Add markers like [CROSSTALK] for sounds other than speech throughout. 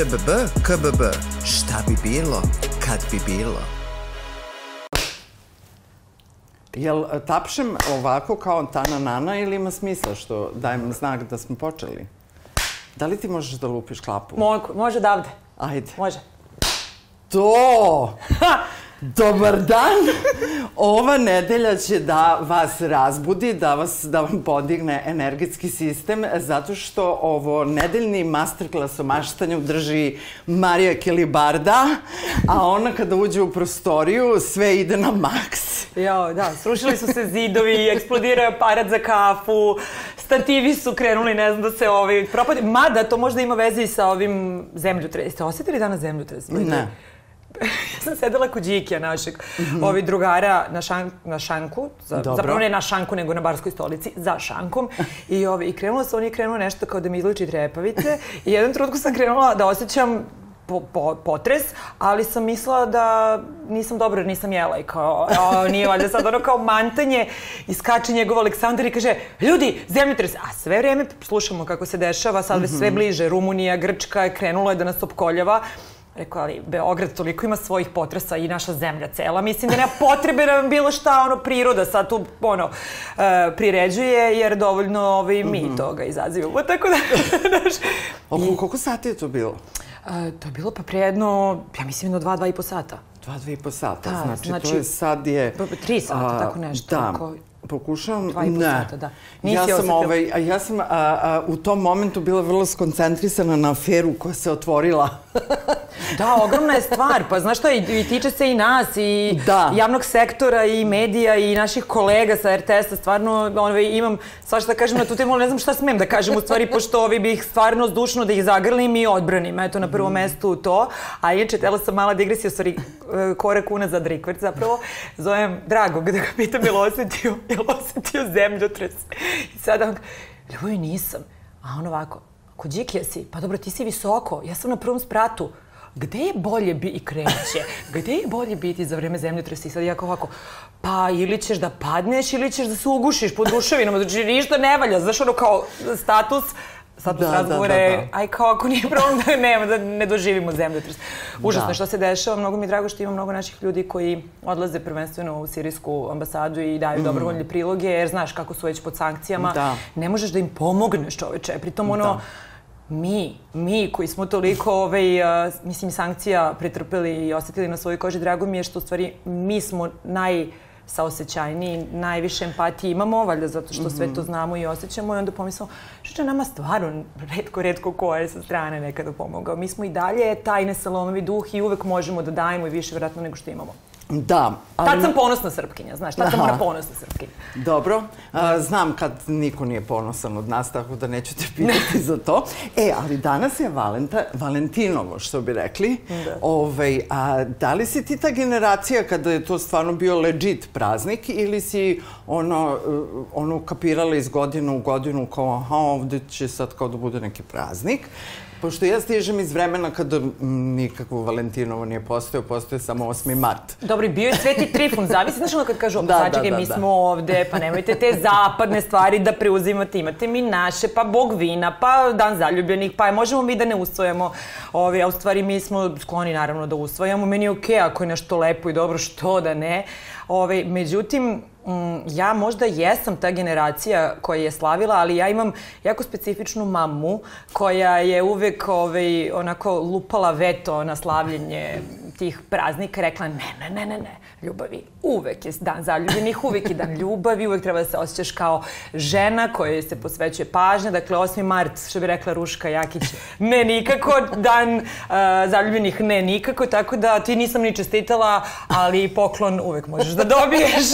ŽBB, KBB. Šta bi bilo, kad bi bilo? Jel e, tapšem ovako kao tana nana ili ima smisla što dajem znak da smo počeli? Da li ti možeš da lupiš klapu? Mogu, može davde. Ajde. Može. To! [LAUGHS] Dobar dan! Ova nedelja će da vas razbudi, da, vas, da vam podigne energetski sistem, zato što ovo nedeljni masterclass o maštanju drži Marija Kelibarda, a ona kada uđe u prostoriju sve ide na maks. Jo, da, srušili su se zidovi, eksplodirao je aparat za kafu, stativi su krenuli, ne znam da se ovi propadi. Mada to možda ima veze i sa ovim zemljotresom. Jeste osetili danas zemljotres? Ne. [LAUGHS] ja sam sedela kod Đikija našeg, mm -hmm. ovih drugara na, šan, na šanku, za, Dobro. zapravo ne na šanku, nego na barskoj stolici, za šankom. [LAUGHS] I, ovi, i krenulo se, on je krenuo nešto kao da mi izluči trepavice. I jedan trenutku sam krenula da osjećam po, po, potres, ali sam mislila da nisam dobro nisam jela i kao, o, nije valjda sad ono kao mantanje i skače njegov Aleksandar i kaže, ljudi, zemljotres, a sve vreme slušamo kako se dešava, sad već sve bliže, Rumunija, Grčka, krenulo je da nas opkoljava. Rekao, ali Beograd toliko ima svojih potresa i naša zemlja cela. Mislim da nema potrebe da vam bilo šta ono priroda sad tu ono uh, priređuje jer dovoljno ovaj, mi mm -hmm. toga izazivamo. [LAUGHS] Tako da, znaš. Oko, koliko sati je to bilo? Uh, to je bilo pa pre jedno, ja mislim, jedno dva, dva i po sata. Dva, dva i po sata. Da, znači, znači, to je sad je... Tri sata, a, tako nešto. Da. Ako, Pokušavam, Dva i po ne. sata, da. Nisi ja sam, osetila- ovaj, ja sam a, a, u tom momentu bila vrlo skoncentrisana na aferu koja se otvorila. [LAUGHS] Da, ogromna je stvar. Pa znaš šta, i, i tiče se i nas, i Da. javnog sektora, i medija, i naših kolega sa RTS-a. Stvarno, ovaj, imam svašta da kažem na tu temu, ne znam šta smem da kažem u stvari, pošto ovi bih stvarno zdušno da ih zagrlim i odbranim. Eto, na prvom mestu to. A inače, tela sam mala digresija, u stvari, e, korak unazad rikvrt zapravo. Zovem Dragog da ga pitam je li osetio, je li osetio zemljotres. I sada on, ljubavi nisam. A on ovako, kod Đikija si, pa dobro, ti si visoko, ja sam na prvom spratu. Gde je bolje bi i krenuće? Gde je bolje biti za vreme zemljotresa? I sad jako ovako, pa ili ćeš da padneš ili ćeš da se ugušiš pod ruševinama. Znači ništa ne valja, znaš ono kao status status Da, da, razgovora da, je, da. aj kao ako nije problem da nema, da ne doživimo zemljotres. Užasno Da. što se dešava, mnogo mi je drago što ima mnogo naših ljudi koji odlaze prvenstveno u sirijsku ambasadu i daju dobrovoljne priloge, jer znaš kako su već pod sankcijama. Mm. Da. Ne možeš da im pomogneš čoveče, pritom ono, Da. Mi, mi koji smo toliko ovaj, a, mislim, sankcija pretrpeli i osetili na svojoj koži, drago mi je što u stvari mi smo naj saosećajniji, najviše empatije imamo, valjda zato što sve to znamo i osjećamo i onda pomislimo, što je nama stvarno redko, redko ko je sa strane nekada pomogao. Mi smo i dalje tajne salomovi duh i uvek možemo da dajemo i više vjerojatno nego što imamo. Da. ali- Tad sam ponosna srpkinja, znaš, tad sam Aha. ona ponosna srpkinja. Dobro, a, znam kad niko nije ponosan od nas, tako da neću te pitati za to. E, ali danas je Valenta, Valentinovo, što bi rekli. Da. Ovaj, a da li si ti ta generacija kada je to stvarno bio legit praznik ili si ono, ono kapirala iz godine u godinu kao aha, ovde će sad kao da bude neki praznik? Pošto ja stižem iz vremena kada nikakvo Valentinovo nije postojao, postoje samo 8. mart. Dobro, bio je Sveti Trifun, zavisi, znaš ono kad kažu, Da, da, da, sačekaj, da, mi da. smo ovde, pa nemojte te zapadne stvari da preuzimate, imate mi naše, pa bog vina, pa dan zaljubljenih, pa možemo mi da ne usvojamo, ovi, a u stvari mi smo skloni naravno da usvojamo, meni je okej ako je nešto lepo i dobro, što da ne, Ove, međutim, ja možda jesam ta generacija koja je slavila, ali ja imam jako specifičnu mamu koja je uvek ovaj, onako lupala veto na slavljenje tih praznika, rekla ne, ne, ne, ne, ne, ljubavi, uvek je dan zaljubljenih, uvek je dan ljubavi, uvek treba da se osjećaš kao žena kojoj se posvećuje pažnja, dakle 8. mart, što bi rekla Ruška Jakić, ne nikako, dan uh, zaljubljenih ne nikako, tako da ti nisam ni čestitala, ali poklon uvek možeš da dobiješ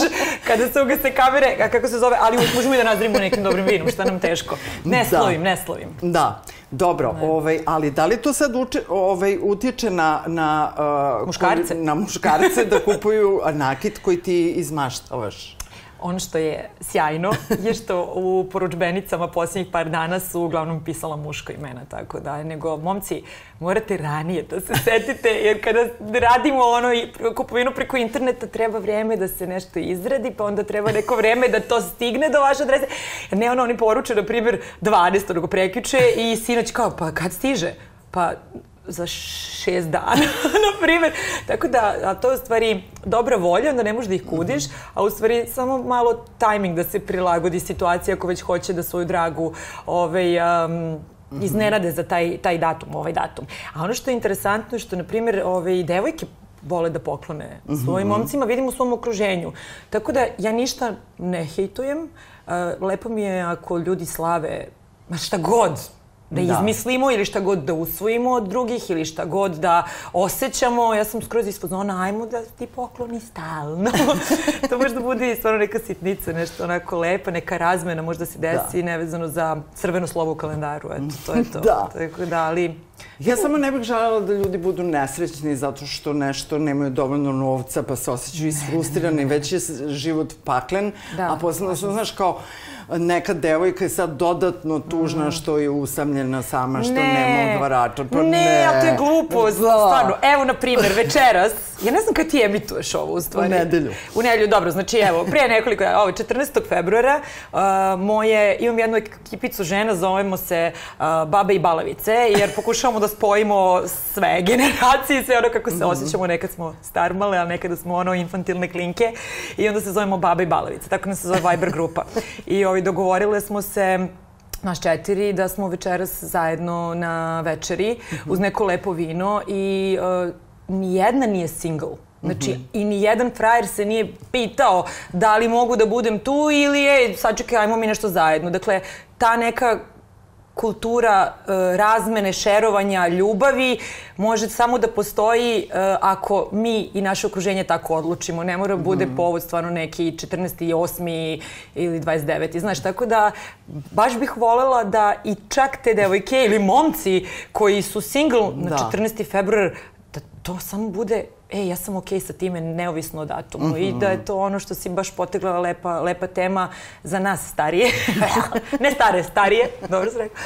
kada se ugase kamere, a kako se zove, ali možemo i da nazrimo nekim dobrim vinom, šta nam teško. [LAUGHS] Ne Da. slovim, ne slovim. Da, dobro, ovaj, ali da li to sad uče, ovaj, utiče na, na, uh, Muškarce? koji- na muškarce da kupuju nakit koji ti izmaštavaš? Ono što je sjajno [LAUGHS] je što u poručbenicama posljednjih par dana su uglavnom pisala muška imena, tako da, nego, momci, morate ranije da se setite, jer kada radimo ono i kupovinu preko interneta, treba vreme da se nešto izradi, pa onda treba neko vreme da to stigne do vaše adrese. Ne ono, oni poruče, na primjer, 12. nego prekiče i sinoć kao, pa kad stiže? Pa za šest dana, [LAUGHS] na primjer. Tako da, a to je u stvari dobra volja, onda ne možeš da ih kudiš, a u stvari samo malo tajming da se prilagodi situacija ako već hoće da svoju dragu ovaj, um, iznenade za taj, taj datum, ovaj datum. A ono što je interesantno je što, na primjer, ove, devojke vole da poklone svojim momcima, vidim u svom okruženju. Tako da ja ništa ne hejtujem. Lepo mi je ako ljudi slave ma šta god, da, da izmislimo ili šta god da usvojimo od drugih ili šta god da osjećamo. Ja sam skroz ispod zona, ajmo da ti pokloni stalno. [LAUGHS] to može da bude stvarno neka sitnica, nešto onako lepa, neka razmena možda se desi da. nevezano za crveno slovo u kalendaru. Eto, to je to. da. Tako da, ali Ja samo ne bih želela da ljudi budu nesrećni zato što nešto nemaju dovoljno novca pa se osjećaju isfrustirani, [LAUGHS] već je život paklen, da, a posebno znaš, kao neka devojka je sad dodatno tužna mm. što je usamljena sama, što ne. nema odvarača. Pa ne, ne, a to je glupo, da. stvarno. Evo, na primjer, večeras, ja ne znam kad ti emituješ ovo u stvari. U nedelju. U nedelju, dobro, znači evo, prije nekoliko, ovo, 14. februara, uh, moje, imam jednu ekipicu žena, zovemo se uh, Babe i Balavice, jer pokušavamo da spojimo sve generacije, sve ono kako se mm -hmm. osjećamo, nekad smo starmale, a nekada smo ono infantilne klinke i onda se zovemo Babe i Balavice, tako nas se zove Viber grupa. I ovi dogovorile smo se naš četiri, da smo večeras zajedno na večeri mm -hmm. uz neko lepo vino i uh, nijedna nije single. Znači, mm -hmm. i ni jedan frajer se nije pitao da li mogu da budem tu ili je, sad čekaj, ajmo mi nešto zajedno. Dakle, ta neka kultura e, razmene, šerovanja, ljubavi može samo da postoji e, ako mi i naše okruženje tako odlučimo. Ne mora bude mm. povod stvarno neki 14. 8. ili 29. Znaš, tako da baš bih volela da i čak te devojke ili momci koji su single da. na 14. februar da to samo bude e, ja sam okej okay sa time neovisno o datumu. Mm -hmm. i da je to ono što si baš potegla lepa, lepa tema za nas starije, [LAUGHS] ne stare, starije, dobro sam rekao,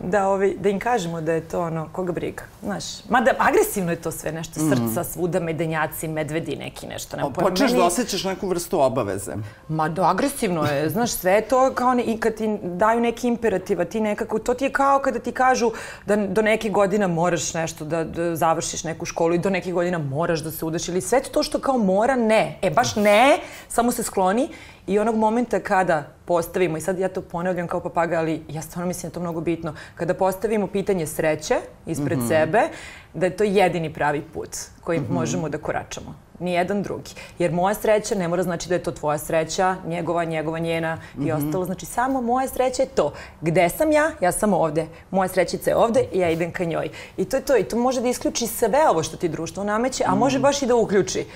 da, ovi, da im kažemo da je to ono, koga briga, znaš. Mada agresivno je to sve, nešto mm. srca, svuda, medenjaci, medvedi neki, nešto. Nema Počneš da osjećaš neku vrstu obaveze. Ma da, agresivno je, znaš, sve to kao ne, i kad ti daju neki imperativ, a ti nekako, to ti je kao kada ti kažu da do neke godina moraš nešto da, da završiš neku školu i do neke godina moraš da se udaš ili sve to što kao mora, ne. E, baš ne, samo se skloni I onog momenta kada postavimo, i sad ja to ponavljam kao papaga, ali ja stvarno mislim da je to mnogo bitno, kada postavimo pitanje sreće ispred mm -hmm. sebe, da je to jedini pravi put koji mm -hmm. možemo da koračamo. Nijedan drugi. Jer moja sreća ne mora znači da je to tvoja sreća, njegova, njegova, njena mm -hmm. i mhm. ostalo. Znači samo moja sreća je to. Gde sam ja? Ja sam ovde. Moja srećica je ovde i ja idem ka njoj. I to je to. I to može da isključi sve ovo što ti društvo nameće, a može mhm. baš i da uključi.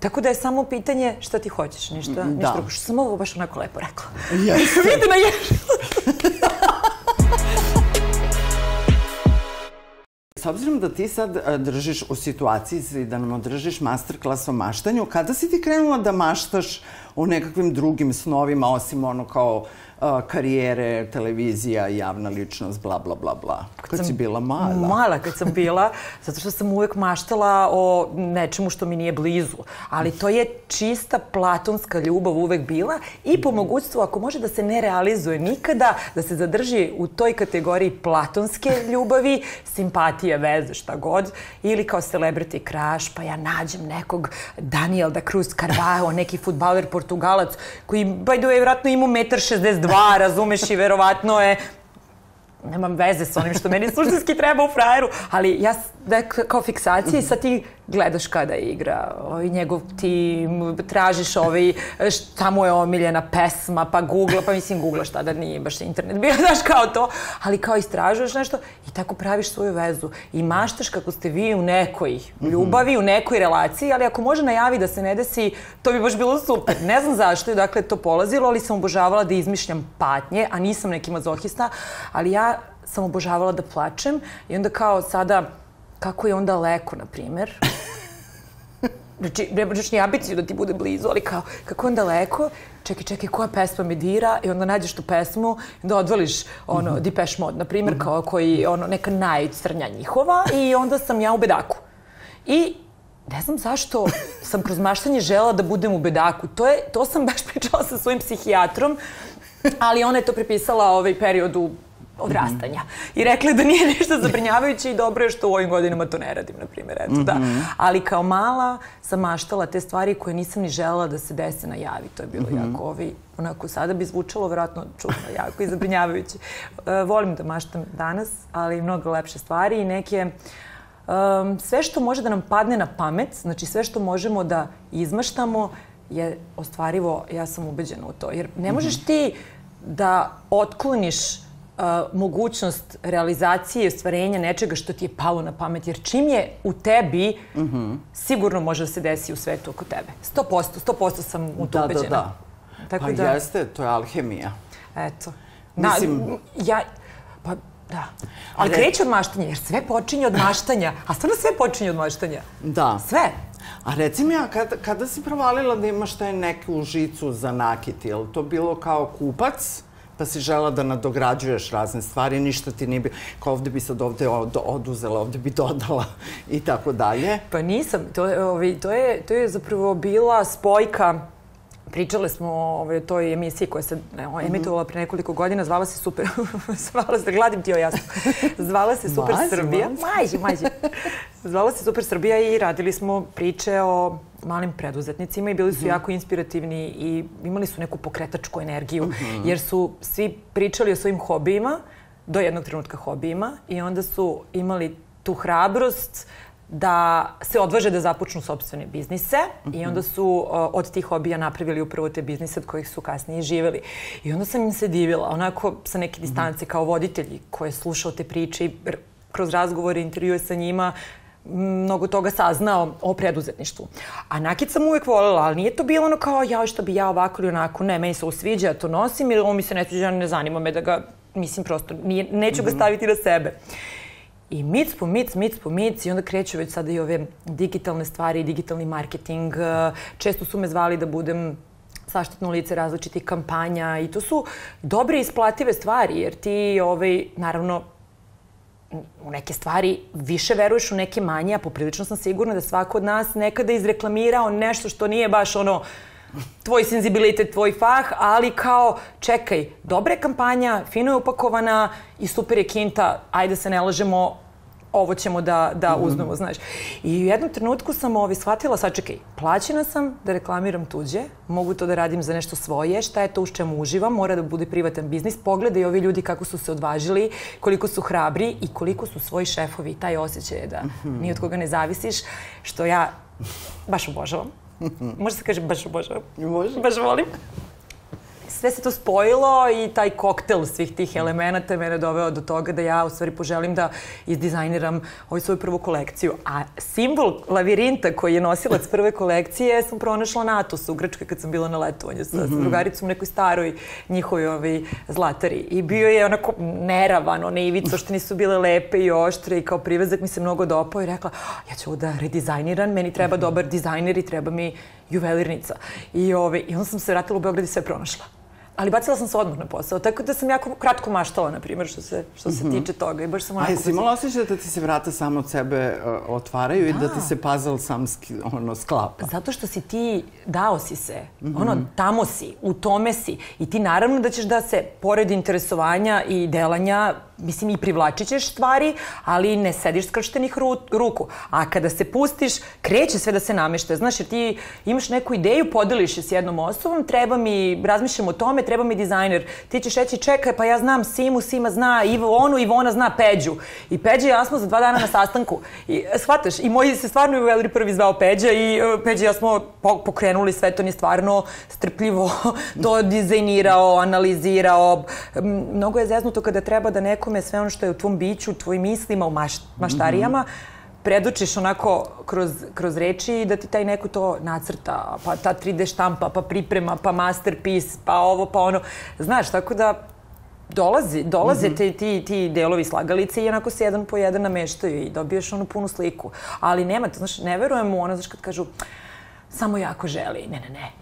Tako da je samo pitanje šta ti hoćeš, ništa, da. ništa drugo. Što sam ovo baš onako lepo rekla. Jeste. [LAUGHS] Vidi na ježu. [LAUGHS] S obzirom da ti sad e, držiš u situaciji i da nam održiš masterclass o maštanju, kada si ti krenula da maštaš o nekakvim drugim snovima, osim ono kao karijere, televizija, javna ličnost, bla, bla, bla, bla. Kad, kad si bila mala. Mala kad sam bila, zato što sam uvek maštala o nečemu što mi nije blizu. Ali to je čista platonska ljubav uvek bila i po mogućstvu, ako može da se ne realizuje nikada, da se zadrži u toj kategoriji platonske ljubavi, simpatije, veze, šta god, ili kao celebrity crush, pa ja nađem nekog Daniel da Cruz Carvalho, neki futbaler Portugalac, koji, by the way, vratno ima 1,62 dva, razumeš i verovatno je nemam veze sa onim što meni suštinski treba u frajeru, ali ja da kao fiksacija i sad ti gledaš kada igra, ovaj, njegov tim, tražiš ovaj, šta mu je omiljena pesma, pa googla, pa mislim googla šta da nije baš internet bio, [LAUGHS] znaš kao to, ali kao istražuješ nešto i tako praviš svoju vezu i maštaš kako ste vi u nekoj ljubavi, u nekoj relaciji, ali ako može najavi da se ne desi, to bi baš bilo super. Ne znam zašto je dakle to polazilo, ali sam obožavala da izmišljam patnje, a nisam neki mazohista, ali ja sam obožavala da plačem i onda kao sada kako je on daleko, na primer. Znači, ne možeš ni ambiciju da ti bude blizu, ali kao, kako on daleko, čekaj, čekaj, koja pesma me dira, i onda nađeš tu pesmu, i onda odvališ, ono, mm -hmm. Depeche Mode, na primjer, mm -hmm. kao koji, ono, neka najcrnja njihova, i onda sam ja u bedaku. I ne znam zašto sam kroz maštanje žela da budem u bedaku. To, je, to sam baš pričala sa svojim psihijatrom, ali ona je to pripisala ovaj periodu odrastanja. I rekla je da nije ništa zabrinjavajuće i dobro je što u ovim godinama to ne radim, na primjer. Eto, da. Ali kao mala sam maštala te stvari koje nisam ni želela da se dese na javi. To je bilo jako ovi, onako sada bi zvučalo vjerojatno čudno, jako i zabrinjavajuće. [LAUGHS] E, volim da maštam danas, ali mnogo lepše stvari i neke um, sve što može da nam padne na pamet, znači sve što možemo da izmaštamo je ostvarivo, ja sam ubeđena u to. Jer ne možeš ti da otkloniš mogućnost realizacije i ostvarenja nečega što ti je palo na pamet. Jer čim je u tebi, mm -hmm. sigurno može da se desi u svetu oko tebe. 100%, 100% sam u to Da, da, ubeđena. da. Tako Pa da, jeste, to je alhemija. eto. Mislim- Da, ja, pa da. Ali re- kreće od maštanja, jer sve počinje od maštanja. A stvarno sve počinje od maštanja. Da. Sve. A reci mi, a kada, kada si provalila da imaš taj neku žicu za nakit, je li to bilo kao kupac? Pa si žela da nadograđuješ razne stvari, ništa ti nije bilo, kao ovde bi sad ovde od, oduzela, ovde bi dodala i tako dalje. Pa nisam, to, je, to, je, to je zapravo bila spojka Pričale smo o ovaj, toj emisiji koja se ne, emitovala pre nekoliko godina, zvala se Super, [LAUGHS] zvala se, gladim ti o jasno, zvala se Super Mazi, Srbija. mazi. Mađi, mađi. Zvala se Super Srbija i radili smo priče o malim preduzetnicima i bili su jako inspirativni i imali su neku pokretačku energiju, jer su svi pričali o svojim hobijima, do jednog trenutka hobijima i onda su imali tu hrabrost da se odvaže da započnu sobstvene biznise i onda su uh, od tih hobija napravili upravo te biznise od kojih su kasnije živeli. I onda sam im se divila, onako sa neke distance kao voditelji koji je slušao te priče i kroz razgovore, intervjue sa njima, mnogo toga saznao o preduzetništvu. A nakit sam uvek voljela, ali nije to bilo ono kao ja što bi ja ovako ili onako, ne, meni se ovo sviđa, ja to nosim ili ovo mi se ne sviđa, ne zanima me da ga, mislim prosto, nije, neću ga staviti na sebe. I mic po mic, mic po mic i onda kreću već sada i ove digitalne stvari, digitalni marketing. eh, Često su me zvali da budem zaštitno lice različitih kampanja i to su dobre isplative stvari jer ti, ovaj, naravno, u neke stvari više veruješ, u neke manje, a poprilično sam sigurna da svako od nas nekada izreklamirao nešto što nije baš ono tvoj senzibilitet, tvoj fah, ali kao, čekaj, dobra je kampanja, fino je upakovana i super je kinta, ajde se ne lažemo, ovo ćemo da, da uzmemo, znaš. I u jednom trenutku sam ovi shvatila, sad čekaj, plaćena sam da reklamiram tuđe, mogu to da radim za nešto svoje, šta je to u čemu uživam, mora da bude privatan biznis, pogledaj ovi ljudi kako su se odvažili, koliko su hrabri i koliko su svoji šefovi, taj osjećaj je da ni od koga ne zavisiš, što ja baš obožavam. Може да се каже баш, баш. Може. Баш волим. Sve se to spojilo i taj koktel svih tih elemenata je mene doveo do toga da ja u stvari poželim da izdizajniram ovu svoju prvu kolekciju. A simbol lavirinta koji je nosilac prve kolekcije sam pronašla na Atosu u Grčkoj kad sam bila na letovanju sa, sa drugaricom u nekoj staroj njihovoj ovaj, zlatari. I bio je onako neravan, one ivice što nisu bile lepe i oštre i kao privezak mi se mnogo dopao i rekla ja ću ovo da redizajniram, meni treba dobar dizajner i treba mi juvelirnica. I, ove, I onda sam se vratila u Beograd i sve pronašla. Ali bacila sam se odmah na posao, tako da sam jako kratko maštala, na primjer, što se, što se tiče toga. I baš sam A onako... jesi imala osjećaj da ti se vrata samo od sebe uh, otvaraju i da ti se puzzle sam ski, ono, sklapa? Zato što si ti, dao si se, ono, tamo si, u tome si. I ti naravno da ćeš da se, pored interesovanja i delanja, mislim i privlačit ćeš stvari, ali ne sediš skrštenih ru, ruku. A kada se pustiš, kreće sve da se namešta. Znaš, jer ti imaš neku ideju, podeliš je s jednom osobom, treba mi, razmišljam o tome, treba mi dizajner. Ti ćeš reći, čekaj, pa ja znam Simu, Sima zna Ivonu, Ivona zna Peđu. I Peđa i ja smo za dva dana na sastanku. I, shvataš, i moji se stvarno i uveli prvi zvao Peđa i e, Peđa i ja smo po- pokrenuli sve to, je stvarno strpljivo [LAUGHS] to dizajnirao, analizirao. Mnogo je zeznuto kada treba da nekome sve ono što je u tvom biću, u tvojim mislima, u maš, maštarijama, predočiš onako kroz, kroz reči i da ti taj neko to nacrta, pa ta 3D štampa, pa priprema, pa masterpiece, pa ovo, pa ono. Znaš, tako da dolazi, dolaze mm -hmm. ti, ti, ti delovi slagalice i onako se jedan po jedan nameštaju i dobiješ onu punu sliku. Ali nema, to, znaš, ne verujem u ono, znaš, kad kažu samo jako želi. Ne, ne, ne.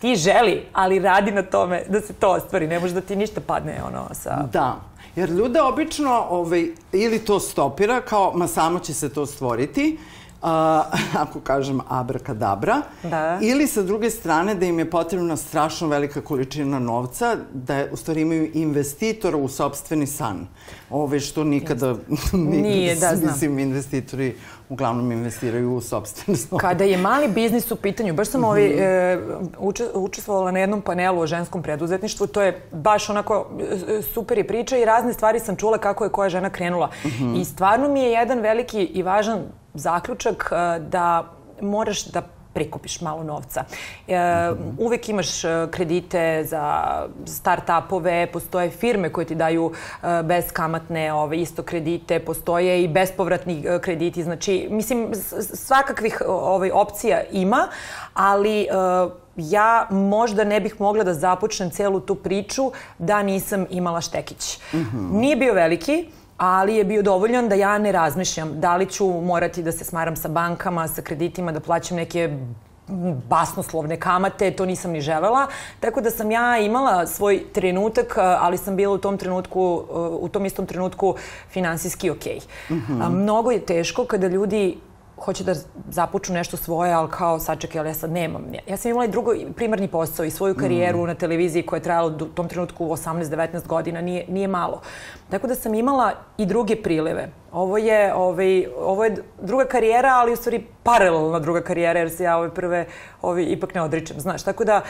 Ti želi, ali radi na tome da se to ostvari. Ne može da ti ništa padne ono sa... Da. Jer ljude obično ovaj, ili to stopira kao, ma samo će se to stvoriti, a, [LAUGHS] ako kažem abrakadabra, Da. ili sa druge strane da im je potrebna strašno velika količina novca, da u stvari imaju investitora u sobstveni san. Ove što nikada, [LAUGHS] nikada Nije, da, znam. mislim, investitori uglavnom investiraju u sobstvene snove. Kada je mali biznis u pitanju, baš sam ovaj, e, uče, učestvovala na jednom panelu o ženskom preduzetništvu, to je baš onako e, super je priča i razne stvari sam čula kako je koja žena krenula. I stvarno mi je jedan veliki i važan zaključak e, da moraš da prikupiš malo novca. E, uvek imaš e, kredite za start-upove, postoje firme koje ti daju beskamatne ove, isto kredite, postoje i bespovratni krediti, znači, mislim, svakakvih ovaj, opcija ima, ali ja možda ne bih mogla da započnem celu tu priču da nisam imala štekić. Nije bio veliki, ali je bio dovoljan da ja ne razmišljam da li ću morati da se smaram sa bankama, sa kreditima, da plaćam neke basnoslovne kamate, to nisam ni želela. Tako da sam ja imala svoj trenutak, ali sam bila u tom trenutku, u tom istom trenutku finansijski okej. A Mnogo je teško kada ljudi hoće da započnu nešto svoje, ali kao sačekaj, ali ja sad nemam. Ja sam imala i drugo primarni posao i svoju karijeru na televiziji koja je trajala u tom trenutku 18-19 godina, nije, nije malo. Tako da sam imala i druge prileve. Ovo je, ovaj, ovo je druga karijera, ali u stvari paralelna druga karijera, jer se ja ove prve ovaj, ipak ne odričem, znaš. Tako da,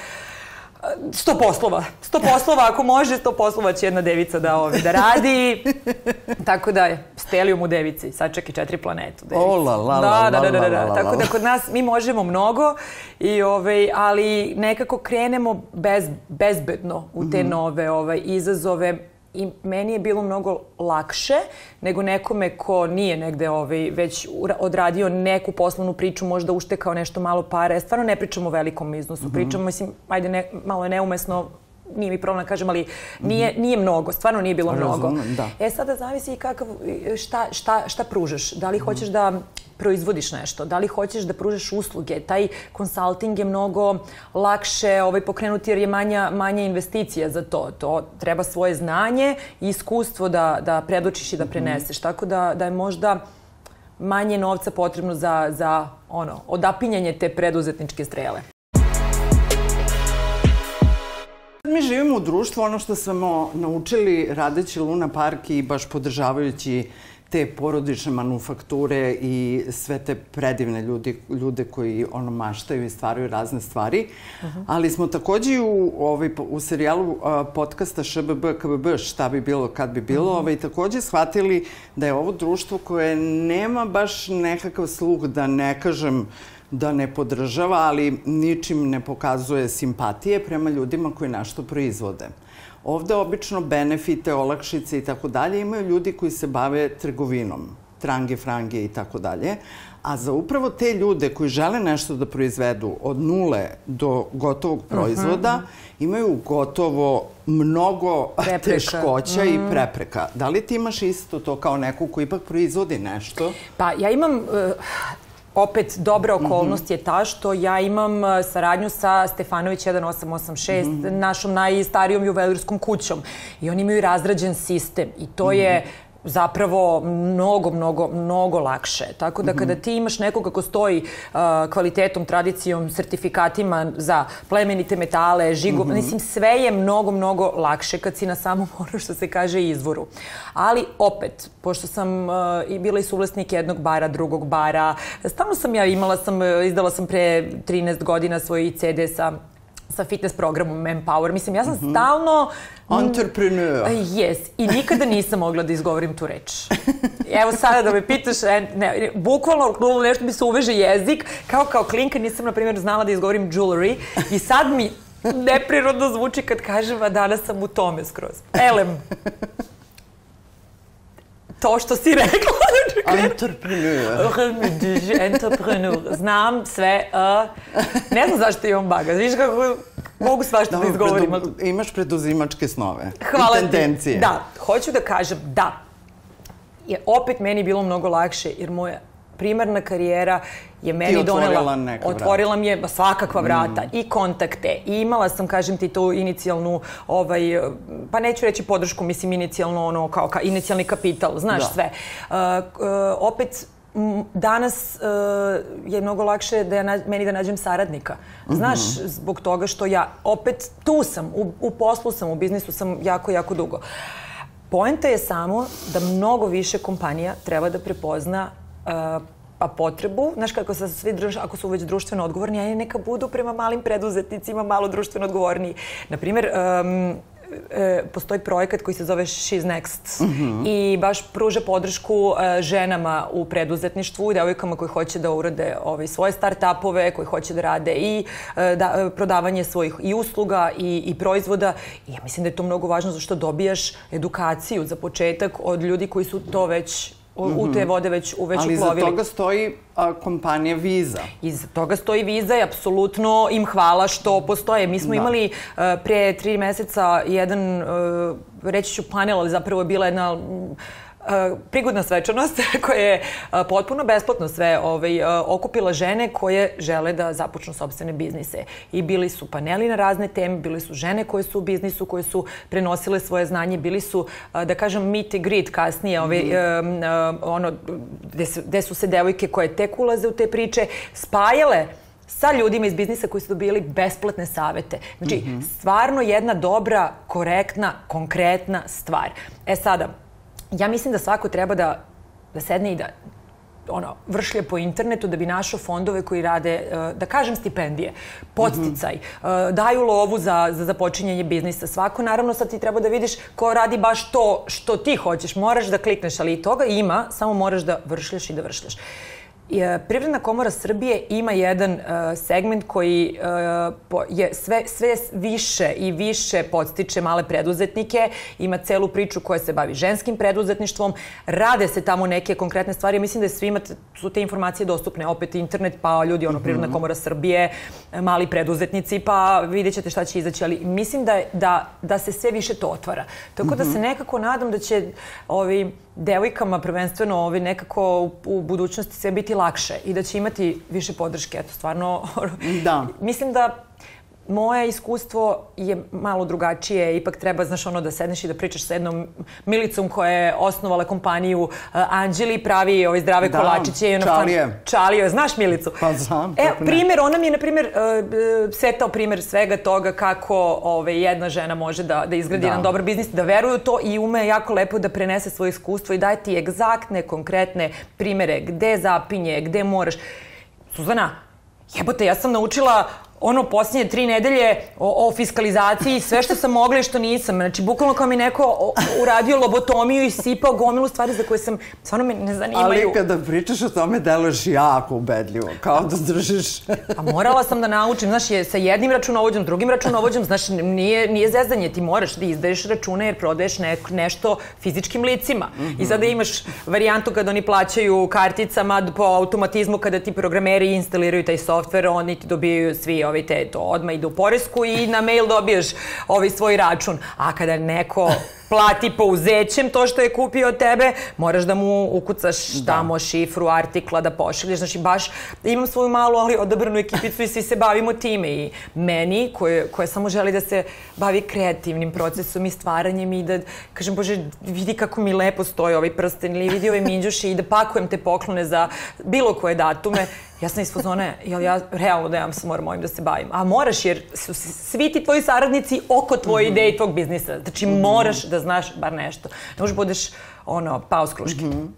sto poslova. Sto poslova, ako može, sto poslova će jedna devica da, ovi, da radi. [LAUGHS] Tako da je stelijum u devici, sad čak i četiri planetu. Devica. O, la, la, da, da, da, da, da. la, Tako da kod nas mi možemo mnogo, i, ovaj, ali nekako krenemo bez, bezbedno u te nove ovaj, izazove i meni je bilo mnogo lakše nego nekome ko nije negde ovaj, već odradio neku poslovnu priču, možda uštekao nešto malo pare. Stvarno ne pričamo o velikom iznosu, pričamo, mislim, ajde, ne, malo je neumesno, nije mi problem da kažem, ali nije, nije mnogo, stvarno nije bilo mnogo. Razumem, da. E sada zavisi i kakav, šta, šta, šta pružaš. Da li hoćeš da proizvodiš nešto, da li hoćeš da pružaš usluge. Taj konsulting je mnogo lakše ovaj, pokrenuti jer je manja, manja investicija za to. To treba svoje znanje i iskustvo da, da predočiš i da preneseš. Tako da, da je možda manje novca potrebno za, za ono, odapinjanje te preduzetničke strele. Mi živimo u društvu, ono što smo naučili radeći Luna Park i baš podržavajući te porodične manufakture i sve te predivne ljudi, ljude koji ono maštaju i stvaraju razne stvari. Ali smo takođe u, ovaj, u serijalu a, podcasta ŠBB, KBB, šta bi bilo, kad bi bilo, ovaj, takođe shvatili da je ovo društvo koje nema baš nekakav sluh, da ne kažem da ne podržava, ali ničim ne pokazuje simpatije prema ljudima koji nešto proizvode. Ovde obično benefite, olakšice i tako dalje imaju ljudi koji se bave trgovinom, trange, frange i tako dalje. A za upravo te ljude koji žele nešto da proizvedu od nule do gotovog proizvoda, imaju gotovo mnogo Prepreka. teškoća i prepreka. Da li ti imaš isto to kao neko ko ipak proizvodi nešto? Pa ja imam... eh, opet dobra okolnost je ta što ja imam eh, saradnju sa Stefanović 1886, našom najstarijom juvelirskom kućom. I oni imaju razrađen sistem i to je zapravo mnogo, mnogo, mnogo lakše. Tako da kada ti imaš nekoga ko stoji uh, kvalitetom, tradicijom, sertifikatima za plemenite metale, žigo, mislim sve je mnogo, mnogo lakše kad si na samom [LAUGHS] ono što se kaže izvoru. Ali opet, pošto sam uh, i bila i suvlasnik jednog bara, drugog bara, stalno sam ja imala sam, uh, izdala sam pre 13 godina svoj CD sa sa fitness programom Empower. Mislim, ja sam stalno... Entrepreneur. Yes. I nikada nisam mogla da izgovorim tu reč. Evo sada da me pitaš, e, ne, bukvalno nešto mi se uveže jezik, kao kao klinka nisam, na primjer, znala da izgovorim jewelry i sad mi neprirodno zvuči kad kažem, a danas sam u tome skroz. Elem. To što si rekla. Entrepreneur. Entrepreneur. Znam sve. Uh, ne znam zašto imam baga. Viš kako mogu svašta da, izgovorim. ali- predu, imaš preduzimačke snove. Hvala I tendencije. ti. Da, hoću da kažem da je opet meni bilo mnogo lakše jer moja primarna karijera je meni otvorila donela, neka vrata. otvorila mi je svakakva vrata i kontakte i imala sam, kažem ti, tu inicijalnu, ovaj, pa neću reći podršku, mislim inicijalno ono, kao ka, inicijalni kapital, znaš Da. sve. Uh, uh, opet danas uh, je mnogo lakše da ja na, meni da nađem saradnika. Znaš, mm -hmm. zbog toga što ja opet tu sam, u, u poslu sam, u biznisu sam jako, jako dugo. Poenta je samo da mnogo više kompanija treba da prepozna uh, pa potrebu, znaš kako sa svi druž, ako su već društveno odgovorni, a neka budu prema malim preduzetnicima malo društveno odgovorniji. Naprimer, um, e, postoji projekat koji se zove She's Next mm -hmm. i baš pruža podršku e, ženama u preduzetništvu i devojkama koji hoće da urade ovaj, svoje start-upove, koji hoće da rade i e, da, e, prodavanje svojih i usluga i, i proizvoda. I ja mislim da je to mnogo važno zašto dobijaš edukaciju za početak od ljudi koji su to već u, te vode već u već Ali uplovili. iza toga stoji a, kompanija Visa. Iza toga stoji Visa i apsolutno im hvala što postoje. Mi smo da. imali a, pre tri meseca jedan, a, reći ću panel, ali zapravo je bila jedna prigodna svečanost [LAUGHS] koja je potpuno besplatno sve ovaj, okupila žene koje žele da započnu sobstvene biznise. I bili su paneli na razne teme, bili su žene koje su u biznisu, koje su prenosile svoje znanje, bili su, da kažem, meet and greet kasnije, ovaj, mm. ono, gde su, gde su se devojke koje tek ulaze u te priče, spajale sa ljudima iz biznisa koji su dobili besplatne savete. Znači, mm -hmm. stvarno jedna dobra, korektna, konkretna stvar. E sada, ja mislim da svako treba da, da sedne i da ono, vršlje po internetu da bi našao fondove koji rade, eh, da kažem, stipendije, podsticaj, mm -hmm. daju lovu za, za započinjanje biznisa. Svako, naravno, sad ti treba da vidiš ko radi baš to što ti hoćeš. Moraš da klikneš, ali i toga ima, samo moraš da vršljaš i da vršljaš. E, Privredna komora Srbije ima jedan uh, segment koji uh, je sve, sve više i više podstiče male preduzetnike, ima celu priču koja se bavi ženskim preduzetništvom, rade se tamo neke konkretne stvari, mislim da je svima su te informacije dostupne, opet internet, pa ljudi, ono, Privredna -hmm. komora Srbije, mali preduzetnici, pa vidjet ćete šta će izaći, ali mislim da, da, da se sve više to otvara. Tako da se mhm. nekako nadam da će ovi, devojkama prvenstveno ovi nekako u, u budućnosti sve biti lakše i da će imati više podrške. Eto, stvarno, [LAUGHS] da. mislim da moje iskustvo je malo drugačije. Ipak treba, znaš, ono da sedneš i da pričaš sa jednom Milicom koja je osnovala kompaniju uh, Anđeli, pravi ove zdrave da, kolačiće. I ono Čalije. Čalije, znaš Milicu? Pa znam. E, primjer, ona mi je, na primjer, uh, setao primjer svega toga kako ove, jedna žena može da, da izgradi da. jedan dobar biznis, da veruje u to i ume jako lepo da prenese svoje iskustvo i daje ti egzaktne, konkretne primere gde zapinje, gde moraš. Suzana, jebote, ja sam naučila ono posljednje tri nedelje o, o fiskalizaciji, sve što sam mogla i što nisam. Znači, bukvalno kao mi neko uradio lobotomiju i sipao gomilu stvari za koje sam, stvarno me ne zanimaju. Ali kada pričaš o tome, deluješ jako ubedljivo, kao da držiš. [LAUGHS] A morala sam da naučim, znaš, je sa jednim računovođom, drugim računovođom, znaš, nije, nije zezanje, ti moraš da izdaješ račune jer prodaješ ne, nešto fizičkim licima. Mm -hmm. I sada imaš varijantu kada oni plaćaju karticama po automatizmu, kada ti programeri instaliraju taj softver, oni ti dobijaju svi ovaj, te, to odmah ide u poresku i na mail dobiješ ovaj svoj račun. A kada neko plati pouzećem to što je kupio od tebe, moraš da mu ukucaš da. tamo šifru artikla da pošalješ. Znači, baš imam svoju malu, ali odabranu ekipicu i svi se bavimo time. I meni, koje, koje samo želi da se bavi kreativnim procesom i stvaranjem i da, kažem, Bože, vidi kako mi lepo stoji ovaj prsten ili vidi ove minđuše i da pakujem te poklone za bilo koje datume. Ja sam iz fazone, jel ja realno da ja sam moram ovim da se bavim. A moraš jer su svi ti tvoji saradnici oko tvoje mm -hmm. ideje i tvog biznisa. Znači mm -hmm. moraš da znaš bar nešto. Ne možeš budeš ono, paus kruške. Mm -hmm.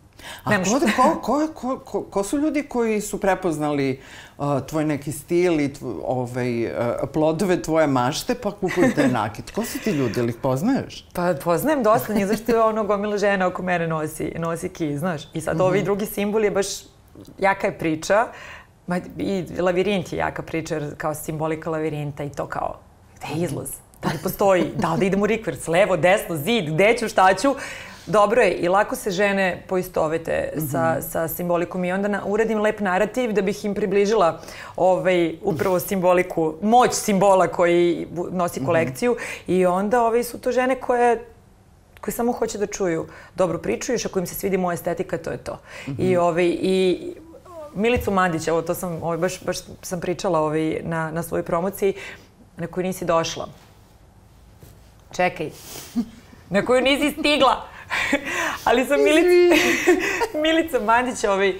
A ko, ko, ko, ko, ko su ljudi koji su prepoznali uh, tvoj neki stil i tvo, ovaj, uh, plodove tvoje mašte pa kupuju te [LAUGHS] nakit? Ko su ti ljudi, ili ih poznaješ? Pa poznajem dosta njih, zašto je ono gomila žena oko mene nosi, nosi ki, znaš. I sad mm -hmm. ovi drugi simbol je baš jaka je priča. Ma, I lavirint je jaka priča, kao simbolika lavirinta i to kao, gde je izlaz? Da li postoji? Da da idem u rikvers? Levo, desno, zid, gde ću, šta ću? Dobro je i lako se žene poistovete mm -hmm. sa, mhm. sa simbolikom i onda na, uradim lep narativ da bih im približila ovaj, upravo simboliku, moć simbola koji nosi mhm. kolekciju mm -hmm. i onda ovaj, su to žene koje koji samo hoće da čuju dobru priču i ako im se svidi moja estetika, to je to. Mm -hmm. I, ovaj, i Milicu Mandić, evo to sam, ovaj, baš, baš sam pričala ovaj, na, na svojoj promociji, na koju nisi došla. Čekaj. Na koju nisi stigla. [LAUGHS] Ali sam Milica, [LAUGHS] Milica Mandić, ovaj, uh,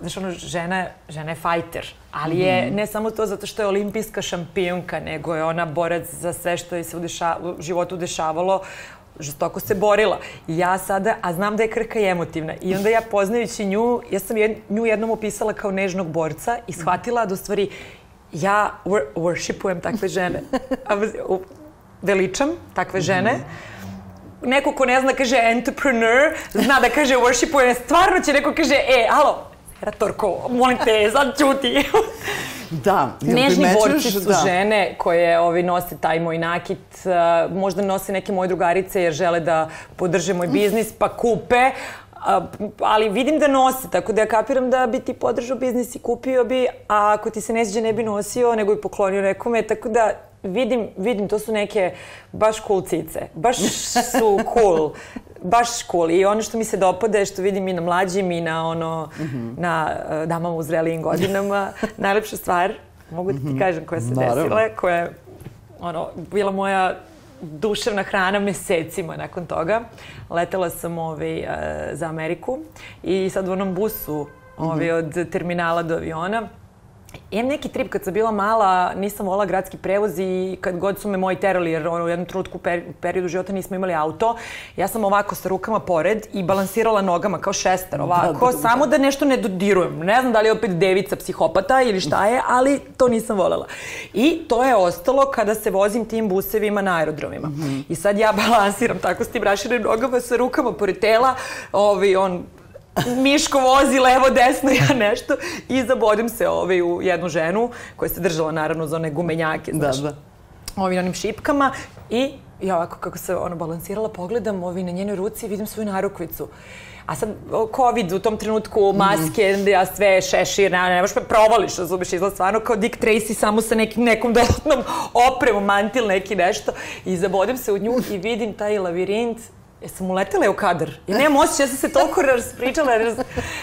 znaš, ono, žena, žena je fajter, ali je Mhm. ne samo to zato što je olimpijska šampionka, nego je ona borac za sve što je se u, deša, u životu dešavalo, žestoko se borila. Ja sada, a znam da je Krka emotivna, i onda ja poznajući nju, ja sam jed, nju jednom opisala kao nežnog borca i shvatila da u stvari ja wor worshipujem takve žene. Veličam takve žene. Neko ko ne zna kaže entrepreneur, zna da kaže worshipuje, stvarno će neko kaže, e, alo, Ratorko, molim te, sad ćuti. [LAUGHS] Da, Nežni borci su da- žene koje ovi, nose taj moj nakit, uh, možda nose neke moje drugarice jer žele da podrže moj biznis, pa kupe, a, ali vidim da nose, tako da ja kapiram da bi ti podržao biznis i kupio bi, a ako ti se ne sviđa ne bi nosio, nego bi poklonio nekome, tako da vidim, vidim, to su neke baš cool cice, baš su cool, [LAUGHS] baš cool. I ono što mi se dopada je što vidim i na mlađim i na ono, na uh, damama u zrelijim godinama, [LAUGHS] najlepša stvar, mogu da ti kažem koja se Naravno. desila, koja je ono, bila moja duševna hrana mesecima nakon toga. Letela sam ovaj, e, za Ameriku i sad u onom busu ovaj, od terminala do aviona Imam neki trip kad sam bila mala, nisam volila gradski prevoz i kad god su me moji terali, jer ono, u jednom trenutku u per, periodu života nismo imali auto, ja sam ovako sa rukama pored i balansirala nogama kao šestar, ovako, da, da. samo da nešto ne dodirujem. Ne znam da li je opet devica psihopata ili šta je, ali to nisam volela. I to je ostalo kada se vozim tim busevima na aerodromima. I sad ja [LAUGHS] balansiram tako s tim raširenim nogama sa rukama pored tela, ovi, on Miško vozi levo, desno, ja nešto i zabodim se ovaj, u jednu ženu koja se držala naravno za one gumenjake, Da, znaš, da. ovim onim šipkama i ja ovako kako se ono balansirala pogledam ovi na njenoj ruci i vidim svoju narukvicu. A sad, COVID u tom trenutku, maske, Mhm. ja sve šešir, ne, ne možeš me provališ, razumeš, izgleda stvarno kao Dick Tracy samo sa nekim, nekom dodatnom [LAUGHS] opremom, mantil neki nešto. I zabodem se u nju i vidim taj lavirint Jesam uletela u kadar? Ja nemam osjećaj, ja sam se toliko raspričala, raz,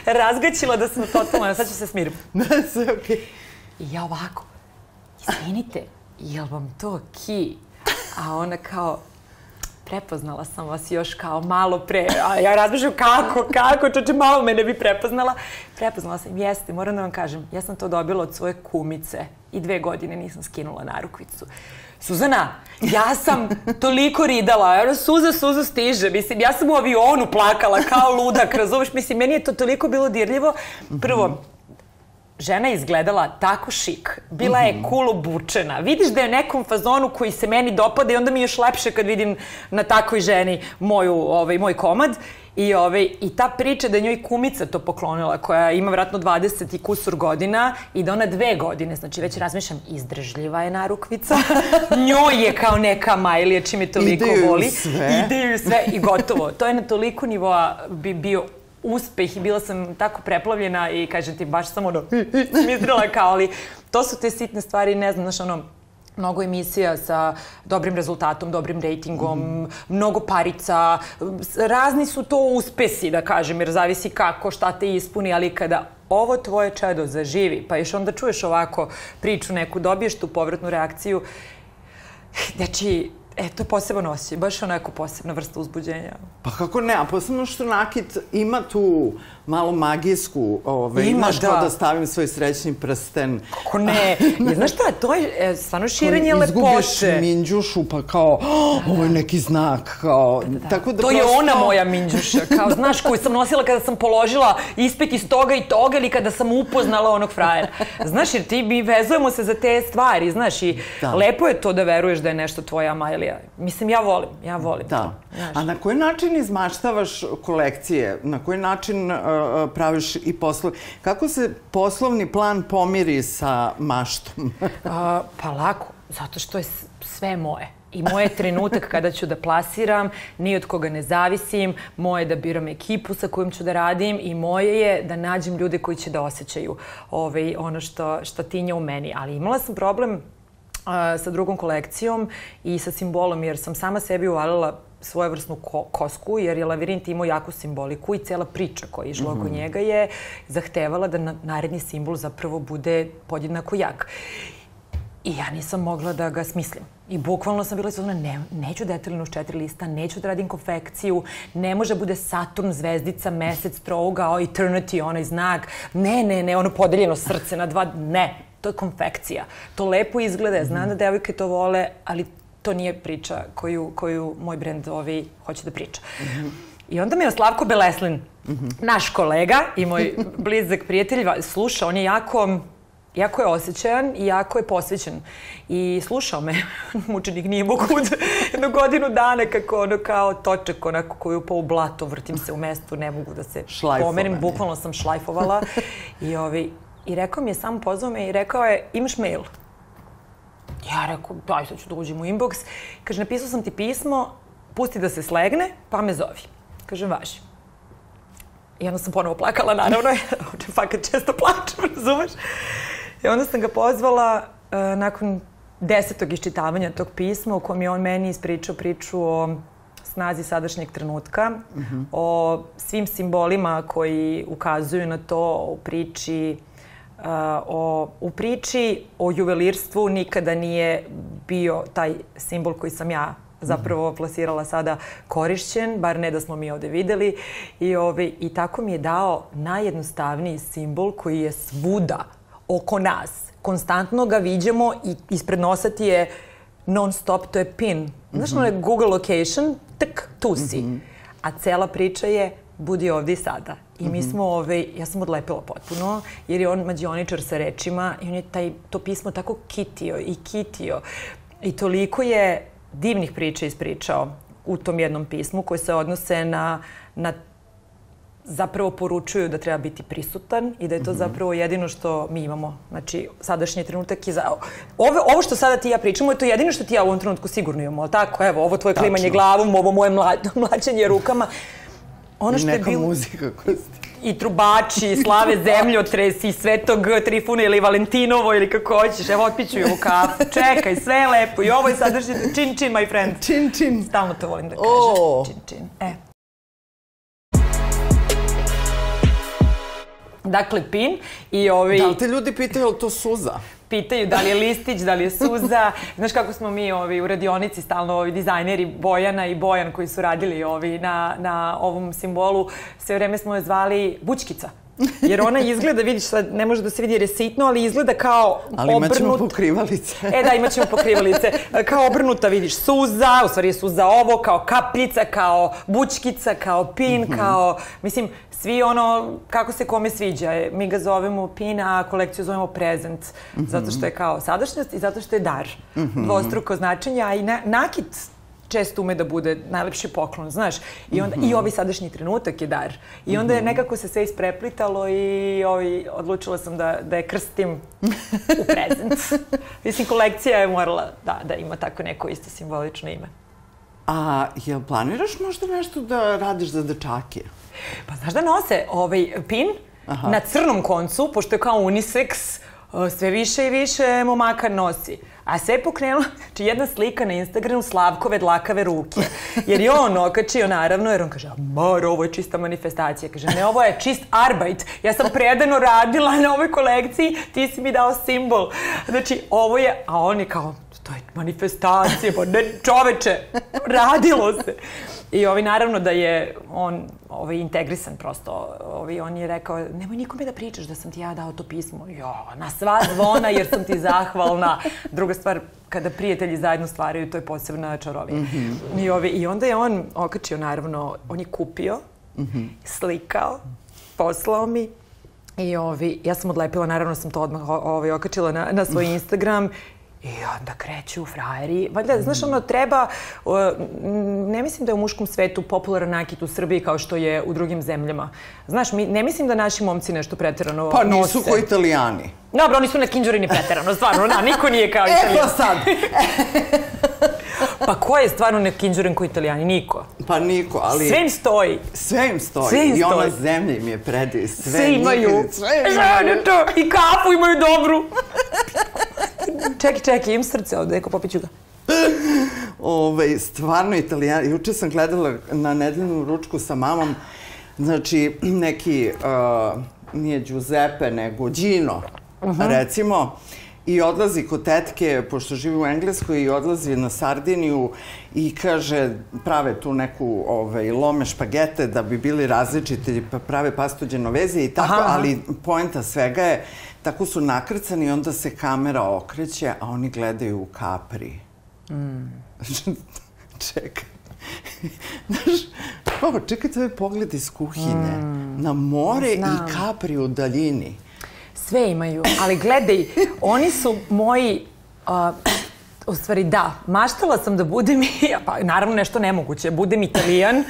razgaćila da sam totalno, sad ću se smirim. [LAUGHS] Ne, sve okej. I ja ovako, izvinite, jel vam to ki? A ona kao, prepoznala sam vas još kao malo pre. A ja razmišljam kako, kako, čoče, malo me ne bi prepoznala. Prepoznala sam, jeste, moram da vam kažem, ja sam to dobila od svoje kumice i dve godine nisam skinula narukvicu. Suzana, ja sam toliko ridala, ono, suza, suza stiže, mislim, ja sam u avionu plakala kao ludak, razumeš, mislim, meni je to toliko bilo dirljivo. Prvo, žena je izgledala tako šik. Bila je cool obučena. Vidiš da je u nekom fazonu koji se meni dopada i onda mi je još lepše kad vidim na takvoj ženi moju, ovaj, moj komad. I, ovaj, I ta priča da je njoj kumica to poklonila, koja ima vratno 20 i kusur godina i da ona dve godine, znači već razmišljam, izdržljiva je narukvica, [LAUGHS] njoj je kao neka majlija čim je toliko Ide joj u voli. sve. Ide joj u sve i gotovo. To je na toliko nivoa bi bio uspeh i bila sam tako preplavljena i kažem ti baš sam ono [LAUGHS] smitrila kao ali to su te sitne stvari ne znam znaš ono mnogo emisija sa dobrim rezultatom, dobrim rejtingom, mnogo parica, razni su to uspesi, da kažem, jer zavisi kako, šta te ispuni, ali kada ovo tvoje čedo zaživi, pa još onda čuješ ovako priču neku, dobiješ tu povratnu reakciju, znači, e, to je poseban osjećaj, baš onako posebna vrsta uzbuđenja. Pa kako ne, a posebno što nakit ima tu malo magijsku, ovaj, Ima, kao da. da stavim svoj srećni prsten. Kako ne? [LAUGHS] Je, znaš šta, to je e, stvarno širenje Izgubiš lepote. minđušu, pa kao, "Oh, ovo je neki znak, kao, tako da To je prosto- ona moja minđuša, kao znaš, koju sam nosila kada sam položila ispit iz toga i toga ili kada sam upoznala onog frajera. Znaš, jer ti mi vezujemo se za te stvari, znaš, i Da. lepo je to da veruješ da je nešto tvoja Amajlija. Mislim, ja volim, ja volim Da. to. Znaš. A na koji način izmaštavaš kolekcije? Na koji način uh, uh, praviš i poslove? Kako se poslovni plan pomiri sa maštom? [LAUGHS] A, pa lako, zato što je sve moje. I moje je trenutak kada ću da plasiram, ni od koga ne zavisim, moje je da biram ekipu sa kojom ću da radim i moje je da nađem ljude koji će da osjećaju ovaj, ono što, što tinja u meni. Ali imala sam problem a, sa drugom kolekcijom i sa simbolom, jer sam sama sebi uvalila svojevrsnu ko kosku, jer je lavirint imao jaku simboliku i cela priča koja je išla oko njega je zahtevala da na naredni simbol zapravo bude podjednako jak. I ja nisam mogla da ga smislim. I bukvalno sam bila izvodna, ne, neću detaljno uz četiri lista, neću da radim konfekciju, ne može da bude Saturn, zvezdica, mesec, trougao, eternity, onaj znak. Ne, ne, ne, ono podeljeno srce na dva, ne, to je konfekcija. To lepo izgleda, znam da devojke to vole, ali to nije priča koju, koju moj brend ovi hoće da priča. Mm -hmm. I onda me je Slavko Beleslin, mm -hmm. naš kolega i moj [LAUGHS] blizak prijatelj, sluša, on je jako jako je osjećajan i jako je posvećen. I slušao me, [LAUGHS] mučenik nije mogu [LAUGHS] jednu godinu dana kako ono kao točak onako koju pa u blato vrtim se u mestu, ne mogu da se pomerim, bukvalno sam šlajfovala. I, ovi, I rekao mi je, samo pozvao me i rekao je, imaš mail? Ja rekao, daj sad ću da uđem u inbox. Kaže, napisao sam ti pismo, pusti da se slegne, pa me zovi. Kaže, važi. I onda sam ponovo plakala, naravno, [LAUGHS] fakat često plačem, razumeš? I onda sam ga pozvala uh, nakon desetog iščitavanja tog pisma u kojem je on meni ispričao priču o snazi sadašnjeg trenutka, mm -hmm. o svim simbolima koji ukazuju na to u priči uh, o, u priči o juvelirstvu nikada nije bio taj simbol koji sam ja zapravo mhm. plasirala sada korišćen, bar ne da smo mi ovde videli. I, ovaj, I tako mi je dao najjednostavniji simbol koji je svuda oko nas. Konstantno ga viđemo i ispred nosa ti je non stop, to je pin. Znaš, mm -hmm. ono je Google location, tak, tu si. Mm -hmm. A cela priča je budi ovde i sada. I mi -hmm. smo, ovaj, ja sam odlepila potpuno, jer je on mađioničar sa rečima i on je taj, to pismo tako kitio i kitio. I toliko je divnih priča ispričao u tom jednom pismu koje se odnose na, na zapravo poručuju da treba biti prisutan i da je to mm -hmm. zapravo jedino što mi imamo. Znači, sadašnji trenutak je za... Ovo, ovo što sada ti ja pričamo je to jedino što ti ja u ovom trenutku sigurno imamo, ali tako? Evo, ovo tvoje Tačno. klimanje glavom, ovo moje mla, [LAUGHS] mlačenje rukama. Ono što je bil... muzika koja i trubači, [LAUGHS] i slave zemljotres, i svetog Trifuna ili Valentinovo ili kako hoćeš. Evo, otpiću i ovu kafu. Čekaj, sve je lepo. I ovo je sadržaj čin čin, my friend. Čin čin. Stalno to volim da kažem. Oh. Čin čin. E. Dakle, pin i ovi... Da li te ljudi pitaju, je to suza? pitaju da li je listić, da li je suza. [LAUGHS] Znaš kako smo mi ovi, u radionici stalno ovi dizajneri Bojana i Bojan koji su radili ovi na, na ovom simbolu, sve vreme smo je zvali Bučkica. Jer ona izgleda, vidiš, sad ne može da se vidi jer je sitno, ali izgleda kao ali obrnut. Ali imat pokrivalice. E da, imat ćemo pokrivalice. Kao obrnuta, vidiš, suza, u stvari je suza ovo, kao kapljica, kao bučkica, kao pin, mm -hmm. kao, mislim, svi ono, kako se kome sviđa. Mi ga zovemo pin, a kolekciju zovemo prezent. Mm -hmm. Zato što je kao sadašnjost i zato što je dar. Mm -hmm. Dvostruko značenje, a i na, nakit često ume da bude najlepši poklon, znaš. I onda mm -hmm. i ovaj sadašnji trenutak je dar. I onda je mhm. nekako se sve ispreplitalo i ovaj, odlučila sam da, da je krstim u prezent. [LAUGHS] Mislim, kolekcija je morala da, da ima tako neko isto simbolično ime. A jel planiraš možda nešto da radiš za dečake? Pa znaš da nose ovaj pin Aha. na crnom koncu, pošto je kao unisex, sve više i više momaka nosi. A sve je pokrenulo, znači jedna slika na Instagramu Slavkove dlakave ruke. Jer je on okačio naravno, jer on kaže, mar, ovo je čista manifestacija. Kaže, ne, ovo je čist arbajt. Ja sam predano radila na ovoj kolekciji, ti si mi dao simbol. Znači, ovo je, a on je kao, to je manifestacija, pa ne, čoveče, radilo se. I ovi, naravno da je on ovaj, integrisan prosto. Ovi, on je rekao, nemoj nikome da pričaš da sam ti ja dao to pismo. Jo, na sva zvona jer sam ti zahvalna. Druga stvar, kada prijatelji zajedno stvaraju, to je posebna čarovina. Mm -hmm. I, ovi, I onda je on okačio, naravno, on je kupio, mm -hmm. slikao, poslao mi I ovi, ja sam odlepila, naravno sam to odmah ovaj, okačila na, na svoj Instagram I onda kreću frajeri. Valjda, znaš, ono, treba, ne mislim da je u muškom svetu popularan nakit u Srbiji kao što je u drugim zemljama. Znaš, mi, ne mislim da naši momci nešto preterano Pa nisu ko italijani. Dobro, oni su na kinđuri preterano, stvarno, da, niko nije kao [LAUGHS] italijani. Evo sad. [LAUGHS] pa ko je stvarno ne kinđuren ko italijani? Niko. Pa niko, ali... Sve im stoji. Sve im stoji. Sve im I ona zemlja im je predi. Sve, sve imaju. Nikad, sve imaju. I kafu imaju dobru. [LAUGHS] čekaj, čekaj, imam srce ovde, neko popiću ga. Ove, stvarno italijani. Juče sam gledala na nedeljnu ručku sa mamom, znači neki, uh, nije Giuseppe, nego Gino, uh -huh. recimo, i odlazi kod tetke, pošto živi u Engleskoj, i odlazi na Sardiniju i kaže, prave tu neku ovaj, lome špagete da bi bili različiti, pa prave pasto genoveze i tako, Aha, aha. ali poenta svega je, tako su nakrcani i onda se kamera okreće, a oni gledaju u kapri. Mm. [LAUGHS] Čekaj. Znaš, pa čekaj, to je pogled iz kuhinje. Mm. Na more Znam. i kapri u daljini. Sve imaju, ali gledaj, oni su moji... Uh, u stvari da, maštala sam da budem, pa naravno nešto nemoguće, budem italijan.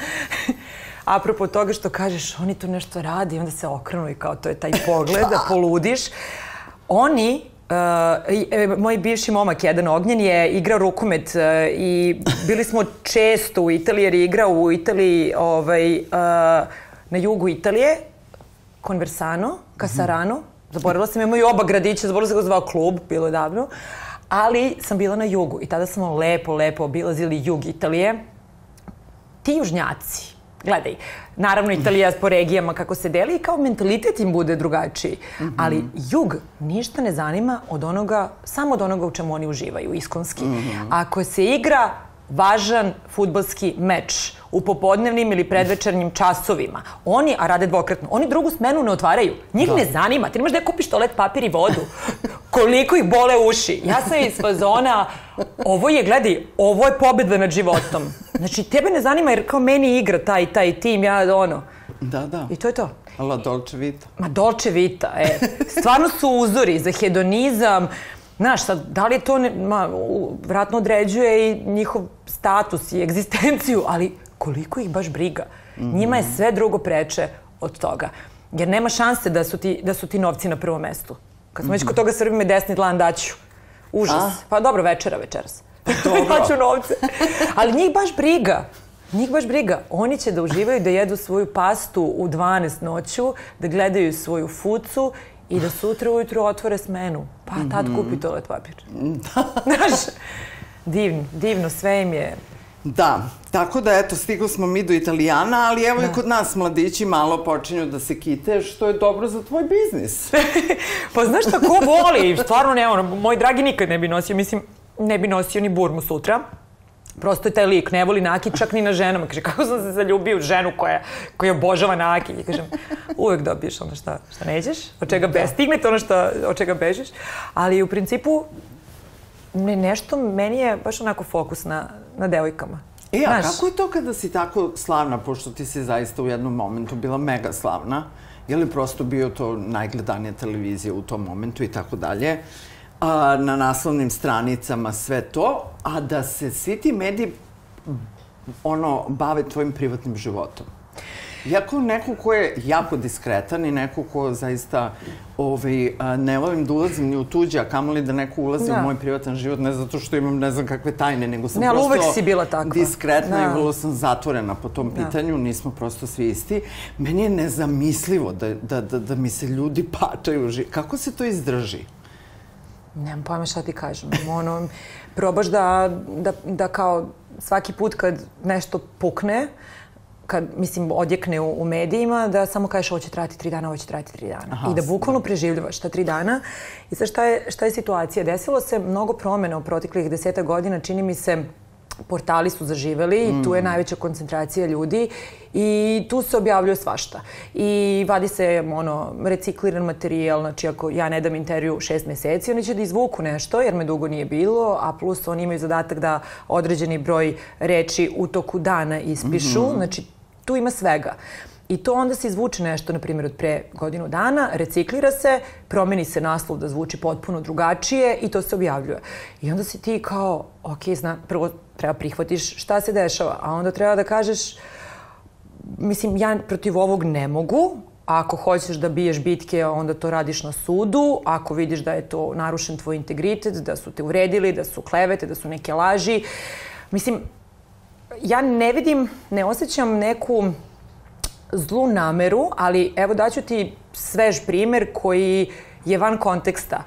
Apropo toga što kažeš, oni tu nešto radi, onda se okrenu i kao to je taj [LAUGHS] pogled, da poludiš. Oni, uh, i, e, moj bivši momak, jedan ognjen, je igrao rukomet uh, i bili smo često u Italiji, jer je igrao u Italiji, ovaj, uh, na jugu Italije, Conversano, Casarano, zaboravila sam, imaju oba gradića, zaboravila sam ga zvao klub, bilo je davno, ali sam bila na jugu i tada smo lepo, lepo obilazili jug Italije. Ti južnjaci, gledaj, naravno Italija po regijama kako se deli i kao mentalitet im bude drugačiji, ali jug ništa ne zanima od onoga, samo od onoga u čemu oni uživaju, iskonski. Ako se igra važan futbalski meč u popodnevnim ili predvečernjim časovima. Oni, a rade dvokratno, oni drugu smenu ne otvaraju. Njih ne zanima. Ti nemaš da kupiš toalet papir i vodu. Koliko ih bole uši. Ja sam iz fazona, ovo je, gledaj, ovo je pobjeda nad životom. Znači, tebe ne zanima jer kao meni igra taj, taj tim, ja ono. Da, da. I to je to. La Dolce Vita. Ma Dolce Vita, e. Stvarno su uzori za hedonizam. Znaš, sad, da li to, ne, ma, vratno određuje i njihov status i egzistenciju, ali koliko ih baš briga. Njima je sve drugo preče od toga. Jer nema šanse da su ti, da su ti novci na prvom mestu. Kad smo već kod toga Srbi me desni dlan daću. Užas. A? Pa dobro, večera večeras. [LAUGHS] dobro. Daću novce. Ali njih baš briga. Njih baš briga. Oni će da uživaju da jedu svoju pastu u 12 noću, da gledaju svoju fucu i da sutra ujutru otvore smenu. Pa tad kupi toalet papir. [LAUGHS] [LAUGHS] Znaš, divno, divno, sve im je. Da, tako da eto, stigli smo mi do Italijana, ali evo i kod nas mladići malo počinju da se kite, što je dobro za tvoj biznis. [LAUGHS] Pa znaš šta, ko voli? Stvarno ne, ono, moj dragi nikad ne bi nosio, mislim, ne bi nosio ni burmu sutra. Prosto je taj lik, ne voli nakit čak ni na ženama. Kaže, kako sam se zaljubio u ženu koja, koja obožava nakit. I kažem, uvek dobiješ ono šta, šta nećeš, od čega be, stignete ono šta, od čega bežiš. Ali u principu, ne, nešto, meni je baš onako fokus na, na devojkama. E, a Znaš, kako je to kada si tako slavna, pošto ti si zaista u jednom momentu bila mega slavna? Je li prosto bio to najgledanija televizija u tom momentu i tako dalje? A, na naslovnim stranicama sve to, a da se svi ti mediji ono, bave tvojim privatnim životom. Ja kao neko ko je jako diskretan i neko ko zaista ovaj, ne volim da ulazim ni u tuđe, a kamoli da neko ulazi Da. u moj privatan život, ne zato što imam ne znam kakve tajne, nego sam Ne, prosto uvek si bila takva. diskretna Da. i vrlo sam zatvorena po tom pitanju, nismo prosto svi isti. Meni je nezamislivo da, da, da, da mi se ljudi [LAUGHS] pačaju. Kako se to izdrži? Nemam pojma šta ti kažem. Ono, probaš da, da, da kao svaki put kad nešto pukne, kad, mislim, odjekne u, u medijima, da samo kažeš ovo će trajati tri dana, ovo će trajati tri dana. Aha, I da bukvalno preživljavaš ta tri dana. I sad šta je, šta je situacija? Desilo se mnogo promjena u proteklih deseta godina, čini mi se portali su zaživeli i tu je najveća koncentracija ljudi i tu se objavljuje svašta. I vadi se ono, recikliran materijal, znači ako ja ne dam intervju šest meseci, oni će da izvuku nešto jer me dugo nije bilo, a plus oni imaju zadatak da određeni broj reči u toku dana ispišu, znači tu ima svega. I to onda se izvuče nešto, na primjer, od pre godinu dana, reciklira se, promeni se naslov da zvuči potpuno drugačije i to se objavljuje. I onda si ti kao, ok, zna, prvo treba prihvatiš šta se dešava, a onda treba da kažeš, mislim, ja protiv ovog ne mogu, ako hoćeš da biješ bitke, onda to radiš na sudu. Ako vidiš da je to narušen tvoj integritet, da su te uvredili, da su klevete, da su neke laži. Mislim, ja ne vidim, ne osjećam neku zlu nameru, ali evo daću ti svež primer koji je van konteksta.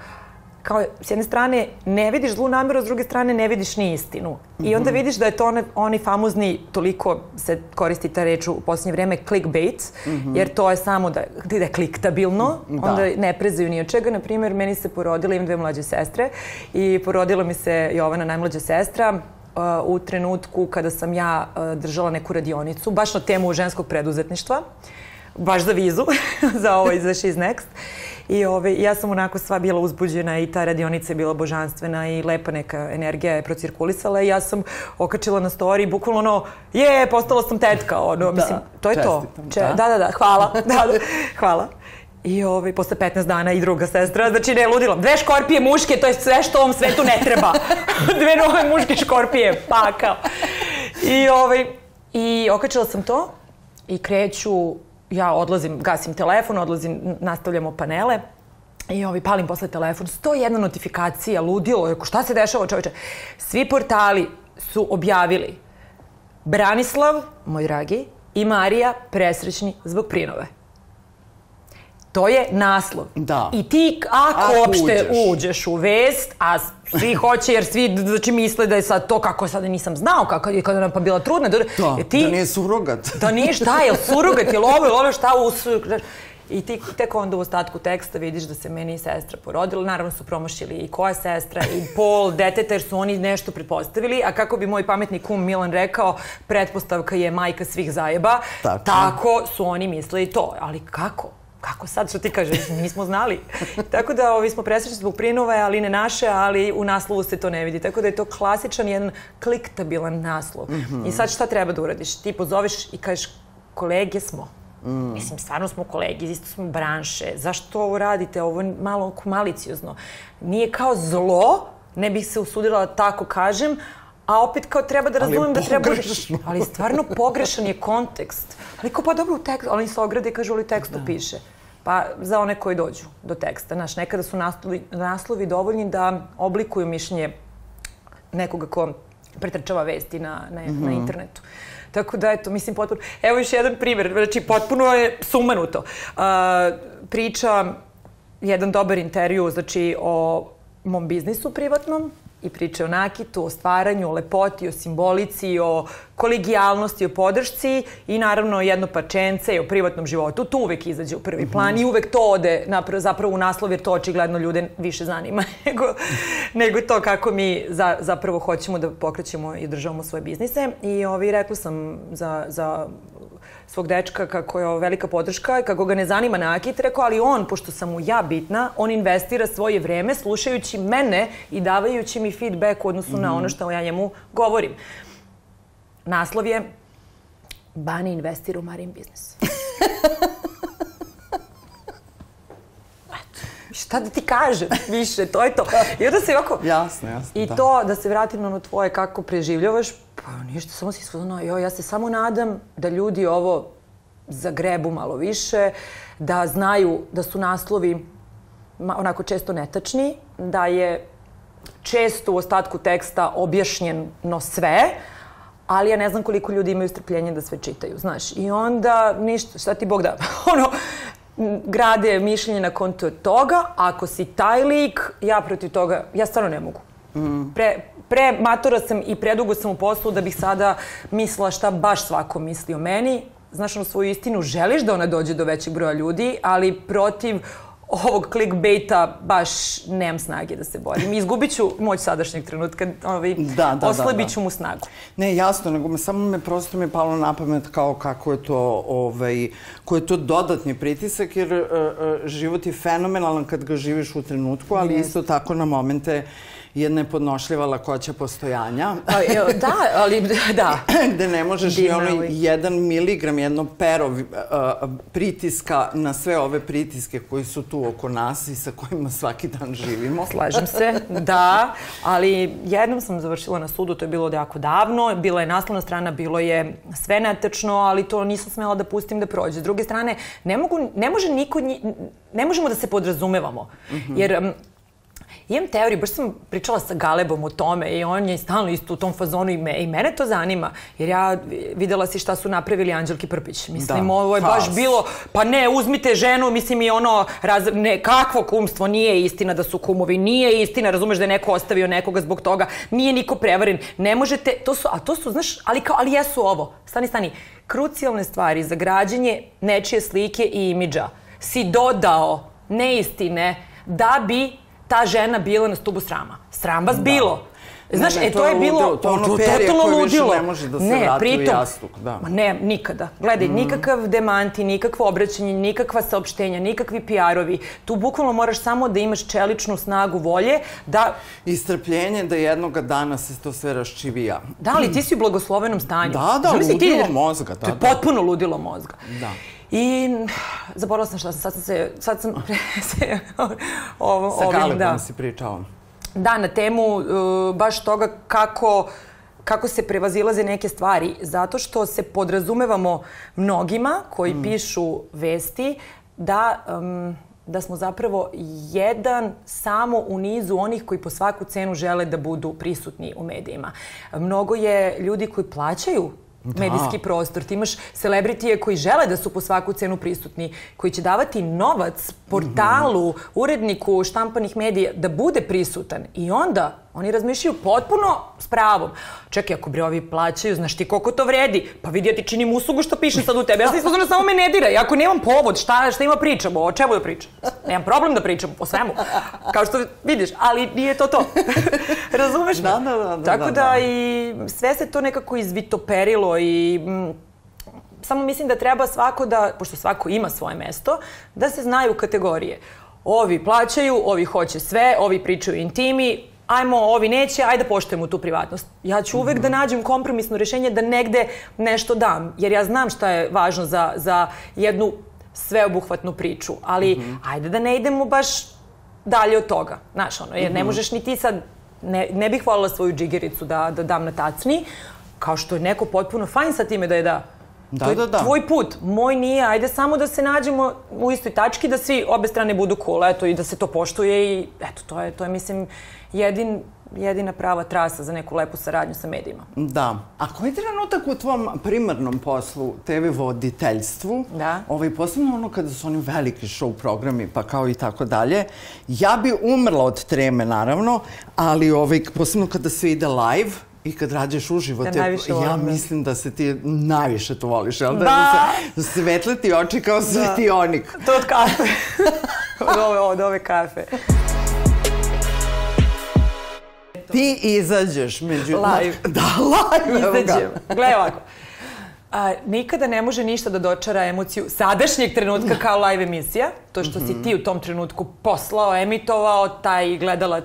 kao, s jedne strane ne vidiš zlu nameru, s druge strane ne vidiš ni istinu. I onda vidiš da je to onaj, onaj famozni, toliko se koristi ta reč u posljednje vreme, clickbait, jer to je samo da, da je kliktabilno, Da. onda ne prezaju ni od čega. Na primjer, meni se porodila, imam dve mlađe sestre i porodila mi se Jovana, najmlađa sestra, u trenutku kada sam ja uh, držala neku radionicu, baš na temu ženskog preduzetništva, baš za vizu, [LAUGHS] za ovaj, za She's Next. I ovaj, ja sam onako sva bila uzbuđena i ta radionica je bila božanstvena i lepa neka energija je procirkulisala i ja sam okačila na story bukvalno ono, je, postala sam tetka, ono, mislim, to je to. čestitam, da, da, da, hvala, [LAUGHS] da, da, hvala. I ovaj, posle 15 dana i druga sestra, znači ne ludila. Dve škorpije muške, to je sve što ovom svetu ne treba. [LAUGHS] Dve nove muške škorpije, pa kao. I, ovaj, I okačila sam to i kreću, ja odlazim, gasim telefon, odlazim, nastavljamo panele. I ovaj, palim posle telefon, 101 notifikacija, ludilo, rekao, šta se dešava čoveče? Svi portali su objavili Branislav, moj dragi, i Marija presrećni zbog prinove. To je naslov. Da. I ti ako, Ako uopšte uđeš. uđeš. u vest, a svi [LAUGHS] hoće jer svi znači, misle da je sad to kako sad nisam znao kako je kada nam pa bila trudna. Da, Da, ti, da nije surogat. [LAUGHS] da nije šta, je surogat, je ovo, je ono šta u... I ti tek onda u ostatku teksta vidiš da se meni i sestra porodila. Naravno su promošili i koja sestra i pol deteta jer su oni nešto pretpostavili. A kako bi moj pametni kum Milan rekao, pretpostavka je majka svih zajeba. Tako. Tako su oni mislili to. Ali kako? Kako sad što ti kažeš, nismo znali. [LAUGHS] Tako da ovi smo presrećni zbog prinove, ali ne naše, ali u naslovu se to ne vidi. Tako da je to klasičan jedan kliktabilan naslov. I sad šta treba da uradiš? Ti pozoveš i kažeš kolege smo. Mislim, stvarno smo kolege, isto smo branše. Zašto ovo radite? Ovo je malo maliciozno. Nije kao zlo, ne bih se usudila da tako kažem, a opet kao treba da razumem da treba... pogrešno. [LAUGHS] Ali stvarno pogrešan je kontekst. Ali kao pa dobro u tekstu, ali se ograde i kažu ali tekstu piše. Pa za one koji dođu do teksta. Znaš, nekada su naslovi, naslovi dovoljni da oblikuju mišljenje nekoga ko pretrčava vesti na, na, na internetu. Tako da, eto, mislim, potpuno... Evo još jedan primjer, znači, potpuno je sumanuto. Uh, priča, jedan dobar intervju, znači, o mom biznisu privatnom i priče o nakitu, o stvaranju, o lepoti, o simbolici, o kolegijalnosti, o podršci i naravno jedno parčence i o privatnom životu. To uvek izađe u prvi plan i uvek to ode napravo, zapravo u naslov jer to očigledno ljude više zanima [LAUGHS] nego, nego to kako mi za, zapravo hoćemo da pokrećemo i državamo svoje biznise. I ovi, rekla sam za, za svog dečka kako je ovo velika podrška i kako ga ne zanima nakit, rekao, ali on, pošto sam mu ja bitna, on investira svoje vreme slušajući mene i davajući mi feedback u odnosu na ono što ja njemu govorim. Naslov je Bani investira u Marin biznis. [LAUGHS] Šta da ti kažem više, to je to. I onda se ovako... Jasno, jasno, I da. to, da se vratim na ono tvoje kako preživljavaš, pa ništa, samo si isfuzona, jo, ja se samo nadam da ljudi ovo zagrebu malo više, da znaju da su naslovi onako često netačni, da je često u ostatku teksta objašnjeno sve, ali ja ne znam koliko ljudi imaju strpljenje da sve čitaju, znaš. I onda ništa, šta ti Bog da, [LAUGHS] ono, grade mišljenje na konto toga, ako si taj lik, ja protiv toga, ja stvarno ne mogu. Pre, pre matora sam i predugo sam u poslu da bih sada mislila šta baš svako misli o meni. Znaš, ono svoju istinu želiš da ona dođe do većeg broja ljudi, ali protiv ovog clickbaita baš nemam snage da se borim. Izgubit ću moć sadašnjeg trenutka, ovaj, Da, da, da, oslabit da. ću mu snagu. Ne, jasno, nego samo me prosto mi je palo na pamet kao kako je to, ovaj, ko je to dodatni pritisak, jer uh, uh, život je fenomenalan kad ga živiš u trenutku, ali isto tako na momente je nepodnošljiva lakoća postojanja. Pa, da, ali da. [CLEARS THROAT] gde ne možeš ni ali- jedan miligram, jedno pero uh, pritiska na sve ove pritiske koji su tu oko nas i sa kojima svaki dan živimo. Slažem se, [LAUGHS] da, ali jednom sam završila na sudu, to je bilo jako davno, bila je naslovna strana, bilo je sve netačno, ali to nisam smela da pustim da prođe. S druge strane, ne, mogu, ne može niko, ne možemo da se podrazumevamo, jer um, imam teoriju, baš sam pričala sa Galebom o tome i on je stalno isto u tom fazonu i, me, i mene to zanima, jer ja videla si šta su napravili Anđelki Prpić. Mislim, Da, ovo je baš haos. bilo, pa ne, uzmite ženu, mislim i ono, raz, ne, kakvo kumstvo, nije istina da su kumovi, nije istina, razumeš da je neko ostavio nekoga zbog toga, nije niko prevaren, ne možete, to su, a to su, znaš, ali kao, ali jesu ovo, stani, stani, krucijalne stvari za građenje nečije slike i imidža si dodao neistine da bi ta žena bila na stubu srama. Sram vas bilo. Znaš, Ne, ne, e, to je je bilo to ono perje totalno koje više ludilo. ne može da se vrati u jastuk, da. Ma ne, nikada. Gledaj, nikakav demanti, nikakvo obraćanje, nikakva saopštenja, nikakvi PR-ovi. Tu bukvalno moraš samo da imaš čeličnu snagu volje da I strpljenje da jednoga dana se to sve raščivija. Da, ali ti si u blagoslovenom stanju. Da, da, Zamisli ludilo mozga, da, To je da. potpuno ludilo mozga. Da. I zaboravila sam šta sam, sad sam se, sad sam [LAUGHS] se, ovo, Sa ovim, Galebom da. si pričala. Da, na temu uh, baš toga kako kako se prevazilaze neke stvari, zato što se podrazumevamo mnogima koji Mm. pišu vesti da um, da smo zapravo jedan samo u nizu onih koji po svaku cenu žele da budu prisutni u medijima. Mnogo je ljudi koji plaćaju medijski prostor. Ti imaš celebritije koji žele da su po svaku cenu prisutni, koji će davati novac portalu, uredniku štampanih medija da bude prisutan. I onda oni razmišljaju potpuno s pravom. Čekaj, ako bre ovi plaćaju, znaš ti koliko to vredi? Pa vidi, ja ti činim uslugu što pišem sad u tebe. Ja sam [LAUGHS] ispozorna, samo me ne diraj. Ako nemam povod, šta, šta ima pričamo? O čemu da pričam? Nemam problem da pričam, o svemu. Kao što vidiš, ali nije to to. [LAUGHS] Razumeš me? Da, da, da, da, Tako da, da, da. i sve se to nekako izvitoperilo i mm, samo mislim da treba svako da, pošto svako ima svoje mesto, da se znaju kategorije. Ovi plaćaju, ovi hoće sve, ovi pričaju intimi, ajmo, ovi neće, ajde poštujemo tu privatnost. Ja ću uvek da nađem kompromisno rešenje da negde nešto dam, jer ja znam šta je važno za, za jednu sveobuhvatnu priču, ali ajde da ne idemo baš dalje od toga. Znaš, ono, jer ne možeš ni ti sad, ne, ne bih voljela svoju džigericu da, da dam na tacni, kao što je neko potpuno fajn sa time da je da. Da, to je da, da. tvoj put, moj nije, ajde samo da se nađemo u istoj tački, da svi obe strane budu cool, eto, i da se to poštuje i eto, to je, to je mislim, jedin, jedina prava trasa za neku lepu saradnju sa medijima. Da. A koji trenutak u tvom primarnom poslu, TV voditeljstvu, Da. ovaj, posebno ono kada su oni veliki show programi, pa kao i tako dalje, ja bi umrla od treme, naravno, ali ovaj, posebno kada se ide live, i kad rađeš uživo, Ja te, ja da. mislim da se ti najviše to voliš, jel da? Da. Da se svetle ti oči kao svetionik. To od kafe. [LAUGHS] od, ove, od ove kafe. Ti izađeš među... Live. [LAUGHS] Da, live. Izađem. Gledaj ovako. A, nikada ne može ništa da dočara emociju sadašnjeg trenutka kao live emisija. To što si ti u tom trenutku poslao, emitovao, taj gledalac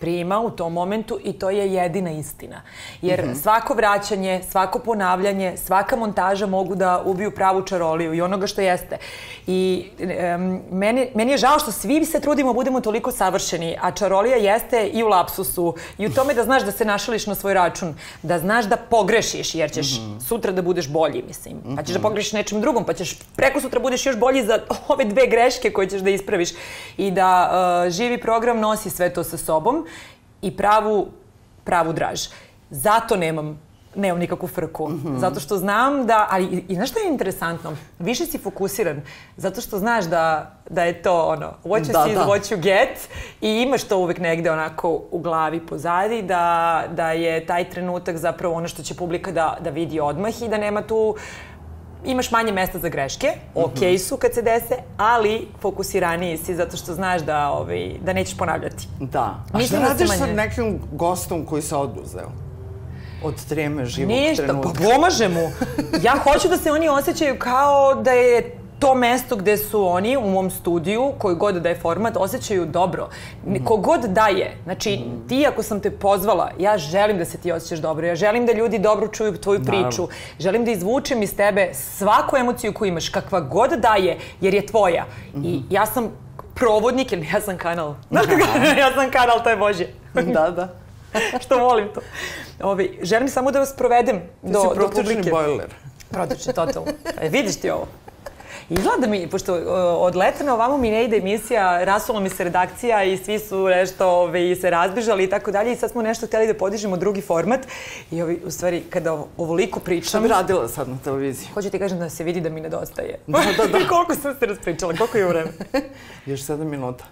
prima u tom momentu i to je jedina istina. Jer svako vraćanje, svako ponavljanje, svaka montaža mogu da ubiju pravu čaroliju i onoga što jeste. I em, meni, meni je žao što svi se trudimo budemo toliko savršeni, a čarolija jeste i u lapsusu i u tome da znaš da se našališ na svoj račun, da znaš da pogrešiš jer ćeš sutra da budeš bolji, mislim. Pa ćeš da pogrešiš nečem drugom, pa ćeš preko sutra budeš još bolji za ove dve greške koje ćeš da ispraviš i da uh, živi program nosi sve to sa sobom i pravu, pravu draž. Zato nemam nemam nikakvu frku. Zato što znam da, ali i, i znaš što je interesantno? Više si fokusiran, zato što znaš da, da je to ono, what you Da, see is da. what you get i imaš to uvek negde onako u glavi pozadi, da, da je taj trenutak zapravo ono što će publika da, da vidi odmah i da nema tu imaš manje mesta za greške, ok su kad se dese, ali fokusiraniji si zato što znaš da, ovaj, da nećeš ponavljati. Da. A Mislim šta da radiš sa manje- nekim gostom koji se oduzeo? Od treme živog Ništa, trenutka. pa pomaže mu. Ja hoću da se oni osjećaju kao da je to mesto gde su oni u mom studiju, koji god da je format, osjećaju dobro. Mhm. Kogod da je. Znači, ti ako sam te pozvala, ja želim da se ti osjećaš dobro. Ja želim da ljudi dobro čuju tvoju priču. Naravno. Želim da izvučem iz tebe svaku emociju koju imaš, kakva god da je, jer je tvoja. Mhm. I ja sam provodnik, ili ja sam kanal. [LAUGHS] Znaš kako? ja sam kanal, to je Bože. [LAUGHS] da, da. [LAUGHS] što volim to. Ove, želim samo da vas provedem Ti do, si do protočni publike. bojler. Protočni, totalno. E, vidiš ti ovo? Izgleda da mi, pošto uh, od leta na ovamo mi ne ide emisija, rasula mi se redakcija i svi su nešto ove, se razbežali i tako dalje i sad smo nešto hteli da podižemo drugi format i ovi, u stvari kada ovoliko pričam... Šta bi radila sad na televiziji? Hoću ti kažem da se vidi da mi nedostaje. Da, da, da. [LAUGHS] koliko sam se raspričala, koliko je vreme? [LAUGHS] Još sedam minuta.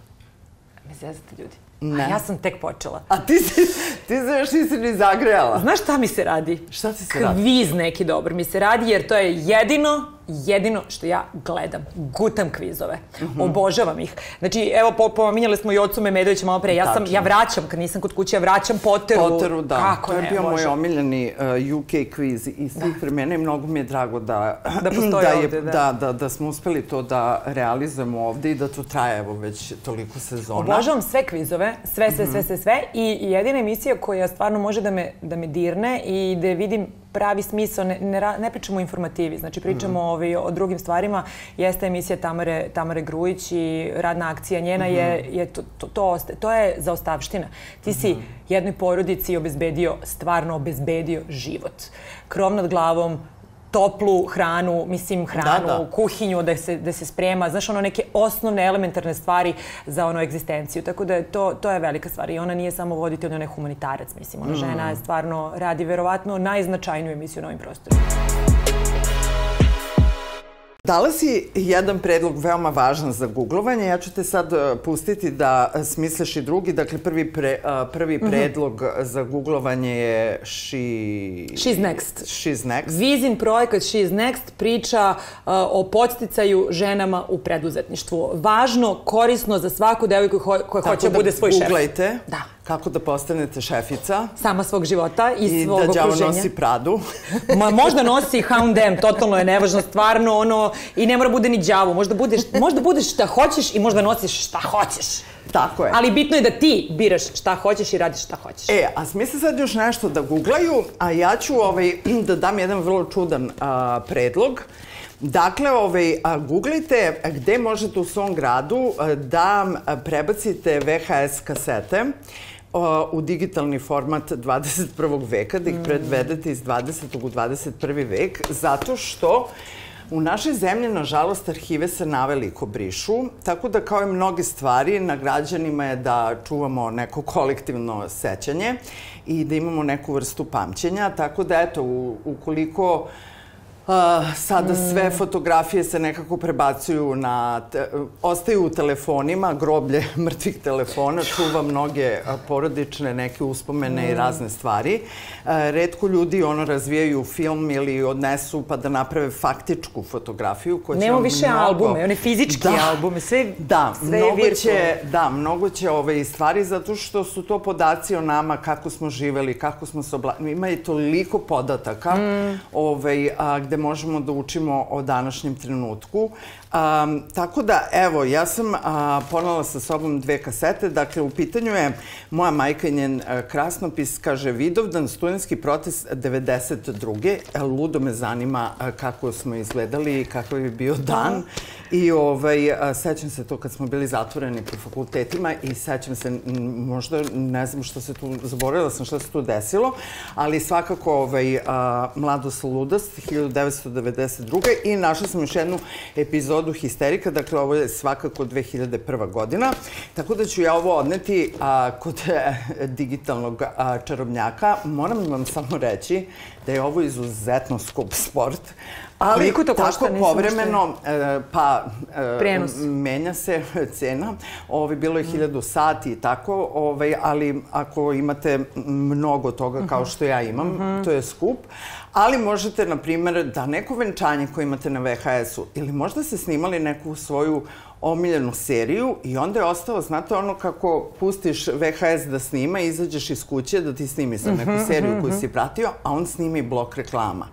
Me zezate ljudi. Ne. A ja sam tek počela. A ti si, ti se još nisi ni zagrejala. Znaš šta mi se radi? Šta ti se radi? Kviz neki dobar mi se radi jer to je jedino jedino što ja gledam. Gutam kvizove. Mm Mhm. -hmm. Obožavam ih. Znači, evo, po, pominjali smo i Ocu Memedovića malo pre. Ja, sam, Tačno. ja vraćam, kad nisam kod kuće, ja vraćam Potteru. Potteru, da. Kako to je ne bio moj omiljeni uh, UK kviz iz svih vremena i mnogo mi je drago da, [CLEARS THROAT] Da da, je, ovde, da. da. Da, da smo uspeli to da realizujemo ovde i da to traje evo već toliko sezona. Obožavam sve kvizove, sve, sve, sve, sve, sve i jedina emisija koja stvarno može da me, da me dirne i da vidim pravi smisao, ne, ne, ne pričamo o informativi, znači pričamo ovaj, o drugim stvarima, jeste emisija Tamare, Tamare Grujić i radna akcija njena je, je to, to, to, to je zaostavština. Ti si jednoj porodici obezbedio, stvarno obezbedio život. Krov nad glavom, toplu hranu, mislim hranu, Da, da. kuhinju da se, da se sprema, znaš, ono neke osnovne elementarne stvari za ono egzistenciju. Tako da je to, to je velika stvar. I ona nije samo voditelj, ona je humanitarac, mislim. Ona žena je stvarno radi verovatno najznačajniju emisiju na ovim prostorima. Dala si jedan predlog veoma važan za googlovanje. Ja ću te sad uh, pustiti da smisliš i drugi. Dakle, prvi, pre, uh, prvi Mhm. predlog za googlovanje je she... She's next. She's next. Vizin projekat She's Next priča uh, o podsticaju ženama u preduzetništvu. Važno, korisno za svaku devojku koja, hoće da bude svoj šef. googlajte Da. Kako da postanete šefica Sama svog života i, i svog da okruženja. nosi Pradu. Ma, možda nosi H&M, totalno je nevažno, stvarno ono, i ne mora bude ni đavo, možda budeš, možda budeš šta hoćeš i možda nosiš šta hoćeš. Tako je. Ali bitno je da ti biraš šta hoćeš i radiš šta hoćeš. E, a smisli sad još nešto da googlaju, a ja ću ovaj, [CLEARS THROAT] da dam jedan vrlo čudan a, predlog. Dakle, ovaj, a, googlajte gde možete u svom gradu da prebacite VHS kasete u digitalni format 21. veka, da ih predvedete iz 20. u 21. vek, zato što U našoj zemlji, nažalost, arhive se naveliko brišu, tako da kao i mnoge stvari, na građanima je da čuvamo neko kolektivno sećanje i da imamo neku vrstu pamćenja, tako da eto, ukoliko Uh, sada sve fotografije se nekako prebacuju na, te, ostaju u telefonima, groblje [LAUGHS] mrtvih telefona, čuva mnoge porodične neke uspomene i razne stvari. Uh, redko ljudi ono razvijaju film ili odnesu pa da naprave faktičku fotografiju koja Nemo više mnogo... albume, one fizički Da. albume, sve, Da, sve je mnogo virtualno. će, da, mnogo će ove stvari zato što su to podaci o nama, kako smo živeli, kako smo se obla... Ima i toliko podataka mm. ovaj, a, gde možemo da učimo o današnjem trenutku. Um, tako da, evo, ja sam a, ponala sa sobom dve kasete. Dakle, u pitanju je moja majka i njen a, krasnopis, kaže Vidovdan, studentski protest 92. E, Ludo me zanima a, kako smo izgledali i kakav je bio dan. I ovaj, sećam se to kad smo bili zatvoreni po fakultetima i sećam se, možda ne znam što se tu, zaboravila sam što se tu desilo, ali svakako ovaj, Mladost ludost 1992. I našla sam još jednu epizodu Histerika, dakle ovo je svakako 2001. godina, tako da ću ja ovo odneti a, kod e, digitalnog a, čarobnjaka. Moram vam samo reći da je ovo izuzetno skup sport, ali Koliko to košta? tako povremeno, e, pa e, Prenos. menja se [LAUGHS] cena. Ovaj, bilo je 1000 sati i tako, ovaj, ali ako imate mnogo toga kao što ja imam, to je skup. Ali možete, na primjer, da neko venčanje koje imate na VHS-u ili možda ste snimali neku svoju omiljenu seriju i onda je ostalo, znate ono kako pustiš VHS da snima, izađeš iz kuće da ti snimi sad neku seriju koju si pratio, a on snimi blok reklama.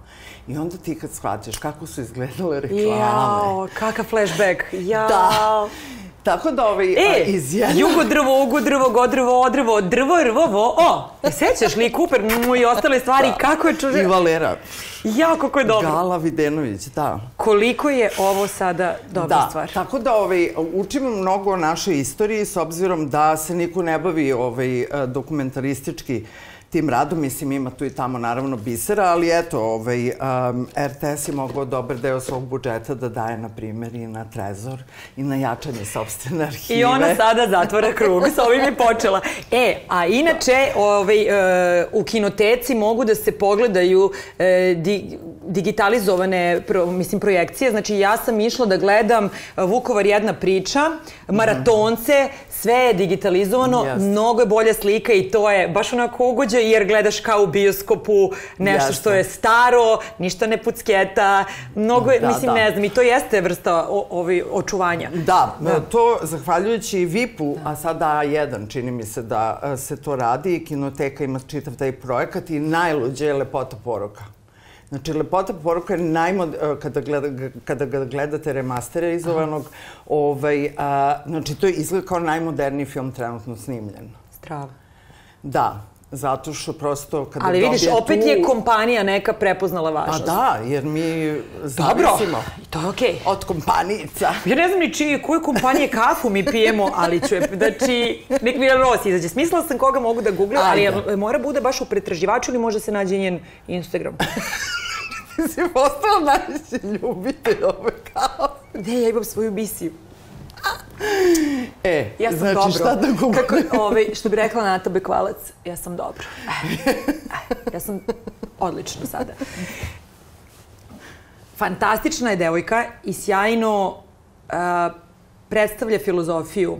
I onda ti kad shvatiš kako su izgledale reklame. Jao, kakav flashback. Jao. Da. Tako da ovaj, E, iz jednog... jugo drvo, ugo drvo, godrvo, odrvo, drvo, rvo, vo, o. E, sećaš li Cooper mu i ostale stvari, kako je čuže... I Valera. Jao, kako je dobro. Gala Videnović, da. Koliko je ovo sada dobra da, stvar. tako da ovaj, učimo mnogo o našoj istoriji s obzirom da se niko ne bavi ovaj, dokumentaristički tim radom. Mislim, ima tu i tamo naravno bisera, ali eto, ovaj, um, RTS je mogao dobar deo svog budžeta da daje, na primjer, i na trezor i na jačanje sobstvene arhive. I ona sada zatvara krug, sa ovim je počela. E, a inače, ovaj, e, u kinoteci mogu da se pogledaju e, di, digitalizovane pro, mislim, projekcije. Znači, ja sam išla da gledam Vukovar jedna priča, maratonce, sve je digitalizovano, Yes. mnogo je bolja slika i to je baš onako ugođe jer gledaš kao u bioskopu nešto što Jeste. je staro, ništa ne pucketa, mnogo je, Da, mislim, da. ne znam, i to jeste vrsta o, ovi, očuvanja. Da, to zahvaljujući VIP-u, a sada A1 čini mi se da e, se to radi i kinoteka ima čitav taj projekat i najluđe je lepota poruka. Znači, lepota poruka je najmod... e, Kada, gleda, kada ga gledate remasterizovanog, ovaj, a, znači, to je izgled kao najmoderniji film trenutno snimljen. Strava. Da, zato što prosto kada Ali vidiš, opet tu... je kompanija neka prepoznala A važnost. da, jer mi zavisimo to je okej. od kompanijica. Ja ne znam ni čiji, koju kompanije kafu mi pijemo, ali ću, je- znači, nek mi Ros izađe. Smislila sam koga mogu da googlam, ali Ajde. jel mora bude baš u pretraživaču ili može se nađe njen Instagram? [LAUGHS] Ti si postala najveći ljubitelj ove kao. Gde ja imam svoju misiju? E, Ja sam znači dobro. šta da googlam? Kako, ovaj, što bi rekla Nata Bekvalac, ja sam dobro. Eh, eh, ja sam odlično sada. Fantastična je devojka i sjajno uh, predstavlja filozofiju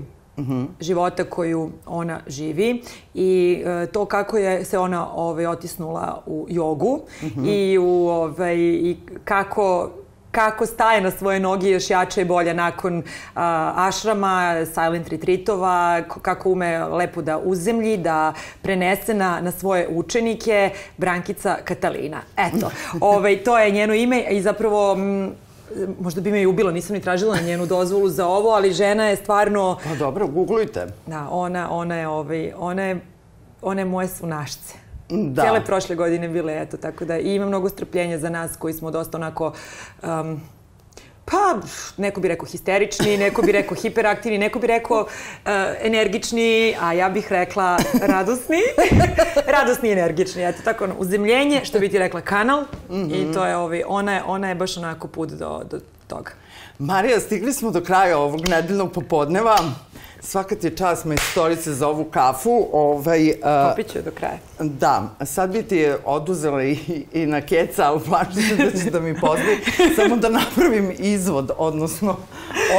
života koju ona živi i e, to kako je se ona ovaj otisnula u jogu i u ovaj i kako kako staje na svoje noge još jače i bolje nakon a, ašrama, silent retreatova, kako ume lepo da uzemlji, da prenese na, na svoje učenike, Brankica Katalina. Eto, [LAUGHS] ovaj, to je njeno ime i zapravo mm, možda bi me i ubilo, nisam ni tražila njenu dozvolu za ovo, ali žena je stvarno, Pa dobro, googlujte. da, ona, ona je, ovaj, ona je, ona je moje sunašce. Da. Cijele prošle godine bile, eto, tako da i ima mnogo strpljenja za nas koji smo dosta onako, um, pa, neko bi rekao histerični, neko bi rekao hiperaktivni, neko bi rekao uh, energični, a ja bih rekla radosni. [LAUGHS] radosni i energični, eto tako, ono, uzemljenje, što bi ti rekla kanal i to je, ovaj, ona, je, ona je baš onako put do, do toga. Marija, stigli smo do kraja ovog nedeljnog popodneva. Svaka ti je čast majstorice za ovu kafu. Ovaj, a, Popit do kraja. Da, sad bi ti je oduzela i, i na keca, ali plašim se da će da mi pozli. [LAUGHS] Samo da napravim izvod, odnosno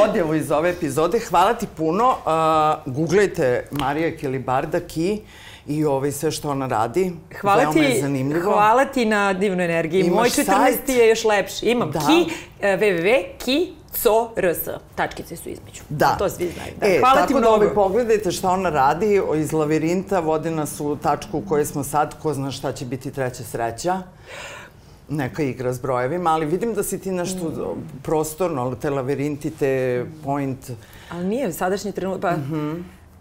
odjevu iz ove epizode. Hvala ti puno. Uh, googlejte Marija Kilibarda Ki i ovaj sve što ona radi. Hvala Veoma je ti, zanimljivo. hvala ti na divnoj energiji. Imaš Moj 14. sajt? je još lepši. Imam Da. ki, e, www.ki.co.rs. Tačkice su između. Da. To svi znaju. Da. E, hvala tako ti da mnogo. ovaj, pogledajte šta ona radi iz lavirinta, vodi nas u tačku u kojoj smo sad, ko zna šta će biti treća sreća. Neka igra s brojevima, ali vidim da si ti nešto Mm. prostorno, te lavirinti, te point... Ali nije sadašnji trenutak. Pa... Mhm.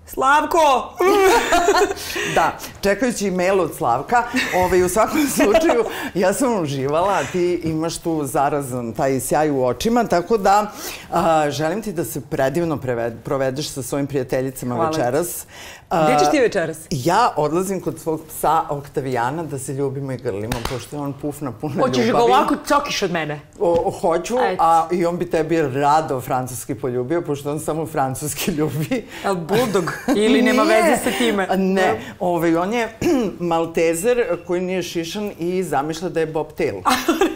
Slavko! [LAUGHS] Da, čekajući mail od Slavka, ovaj, u svakom [LAUGHS] slučaju ja sam uživala, ti imaš tu zarazan taj sjaj u očima, tako da a, želim ti da se predivno preved, provedeš sa svojim prijateljicama Hvala ti. večeras. A, Gde ćeš ti večeras? Ja odlazim kod svog psa Oktavijana da se ljubimo i grlimo, pošto je on puf na puna Hoćeš ga ljubavi. ovako cokiš od mene. O, hoću, Ajde. a i on bi tebi rado francuski poljubio, pošto on samo francuski ljubi. El buldog? Ili nema [LAUGHS] Nije. veze sa time? Ne, ovaj, on je [CLEARS THROAT] maltezer koji nije šišan i zamišlja da je bobtail. [LAUGHS]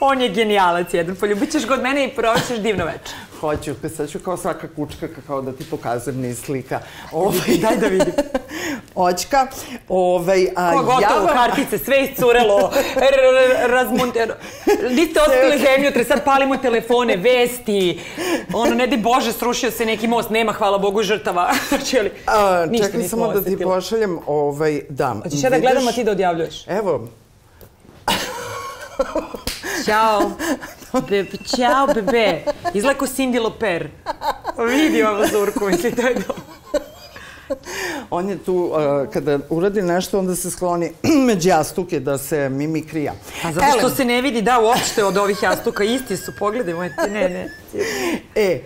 On je genijalac jedan. Poljubit ćeš ga od mene i prošćeš divno večer. Hoću, sad ću kao svaka kučka kao da ti pokazujem niz slika. Ovaj, Daj da vidim. [LAUGHS] Oćka. Ovaj, a Ko gotovo, ja kartice, sve iscurelo, [LAUGHS] r- r- razmontero. Niste ostavili zemlju, sad palimo telefone, vesti. Ono, ne di Bože, srušio se neki most, nema, hvala Bogu, žrtava. [LAUGHS] Znači, ali, A, ništa čekaj samo da ti pošaljem, ovaj, da. Hoćeš ja da gledam, a ti da odjavljuješ? Evo, Ćao. Be, ćao, bebe. Izgleda ko Cindy Loper. Vidi ovo zurku, misli, to je dobro. on je tu, uh, kada uradi nešto, onda se skloni [CLEARS THROAT] među jastuke da se mimikrija. A zato što se ne vidi, da, uopšte od ovih jastuka, isti su, pogledaj, moj, ne, ne. E,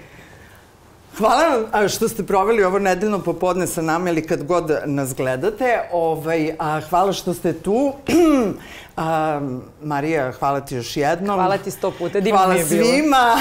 Hvala vam što ste proveli ovo nedeljno popodne sa nama ili kad god nas gledate. Ovaj, a, hvala što ste tu. [CLEARS THROAT] A, Marija, hvala ti još jednom. Hvala ti sto puta, divno hvala mi je bilo. svima.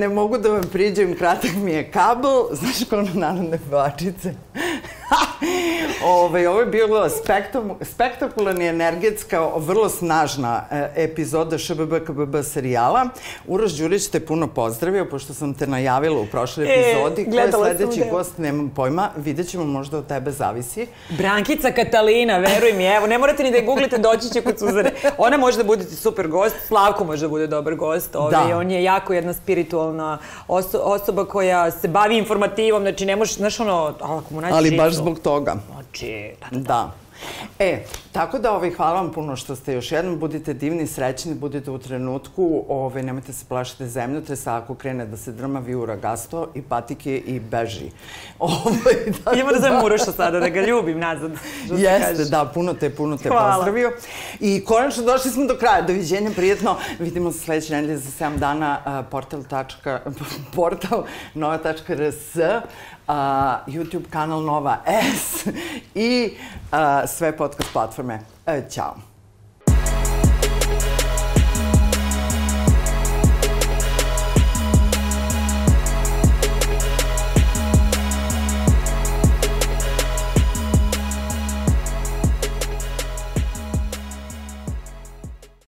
ne mogu da vam priđem, kratak mi je kabel. Znaš kao na narodne pevačice. [LAUGHS] Ove, ovo je bilo spektam, spektakularna i energetska, vrlo snažna e, epizoda ŠBB KBB serijala. Uroš Đurić te puno pozdravio, pošto sam te najavila u prošloj E, epizodi. Ko je sledeći gost, nemam pojma. Vidjet ćemo, možda od tebe zavisi. Brankica Katalina, veruj mi, evo, ne morate ni da je googlite, doći će kod Suzane. Ona može da bude super gost, Slavko može da bude dobar gost, ovaj, Da. on je jako jedna spiritualna oso osoba koja se bavi informativom, znači ne možeš, znaš ono, ako mu nađeš Ali baš zbog toga. Znači, da, Da. E, tako da ovaj, hvala vam puno što ste još jednom, budite divni, srećni, budite u trenutku, ovaj, nemojte se plašiti zemljotresa, ako krene da se drma viura gasto i patike i beži. [LAUGHS] Ovaj, tako Idemo da zovem Uroša sada, da ga ljubim nazad. Jeste, da, puno te, puno te Hvala. pozdravio. I konačno došli smo do kraja. Doviđenja, prijetno. Vidimo se sledeće nedelje za 7 dana. portal, [LAUGHS] portal nova.rs, a, YouTube kanal Nova S [LAUGHS] i a, sve podcast platforme. E, Ćao.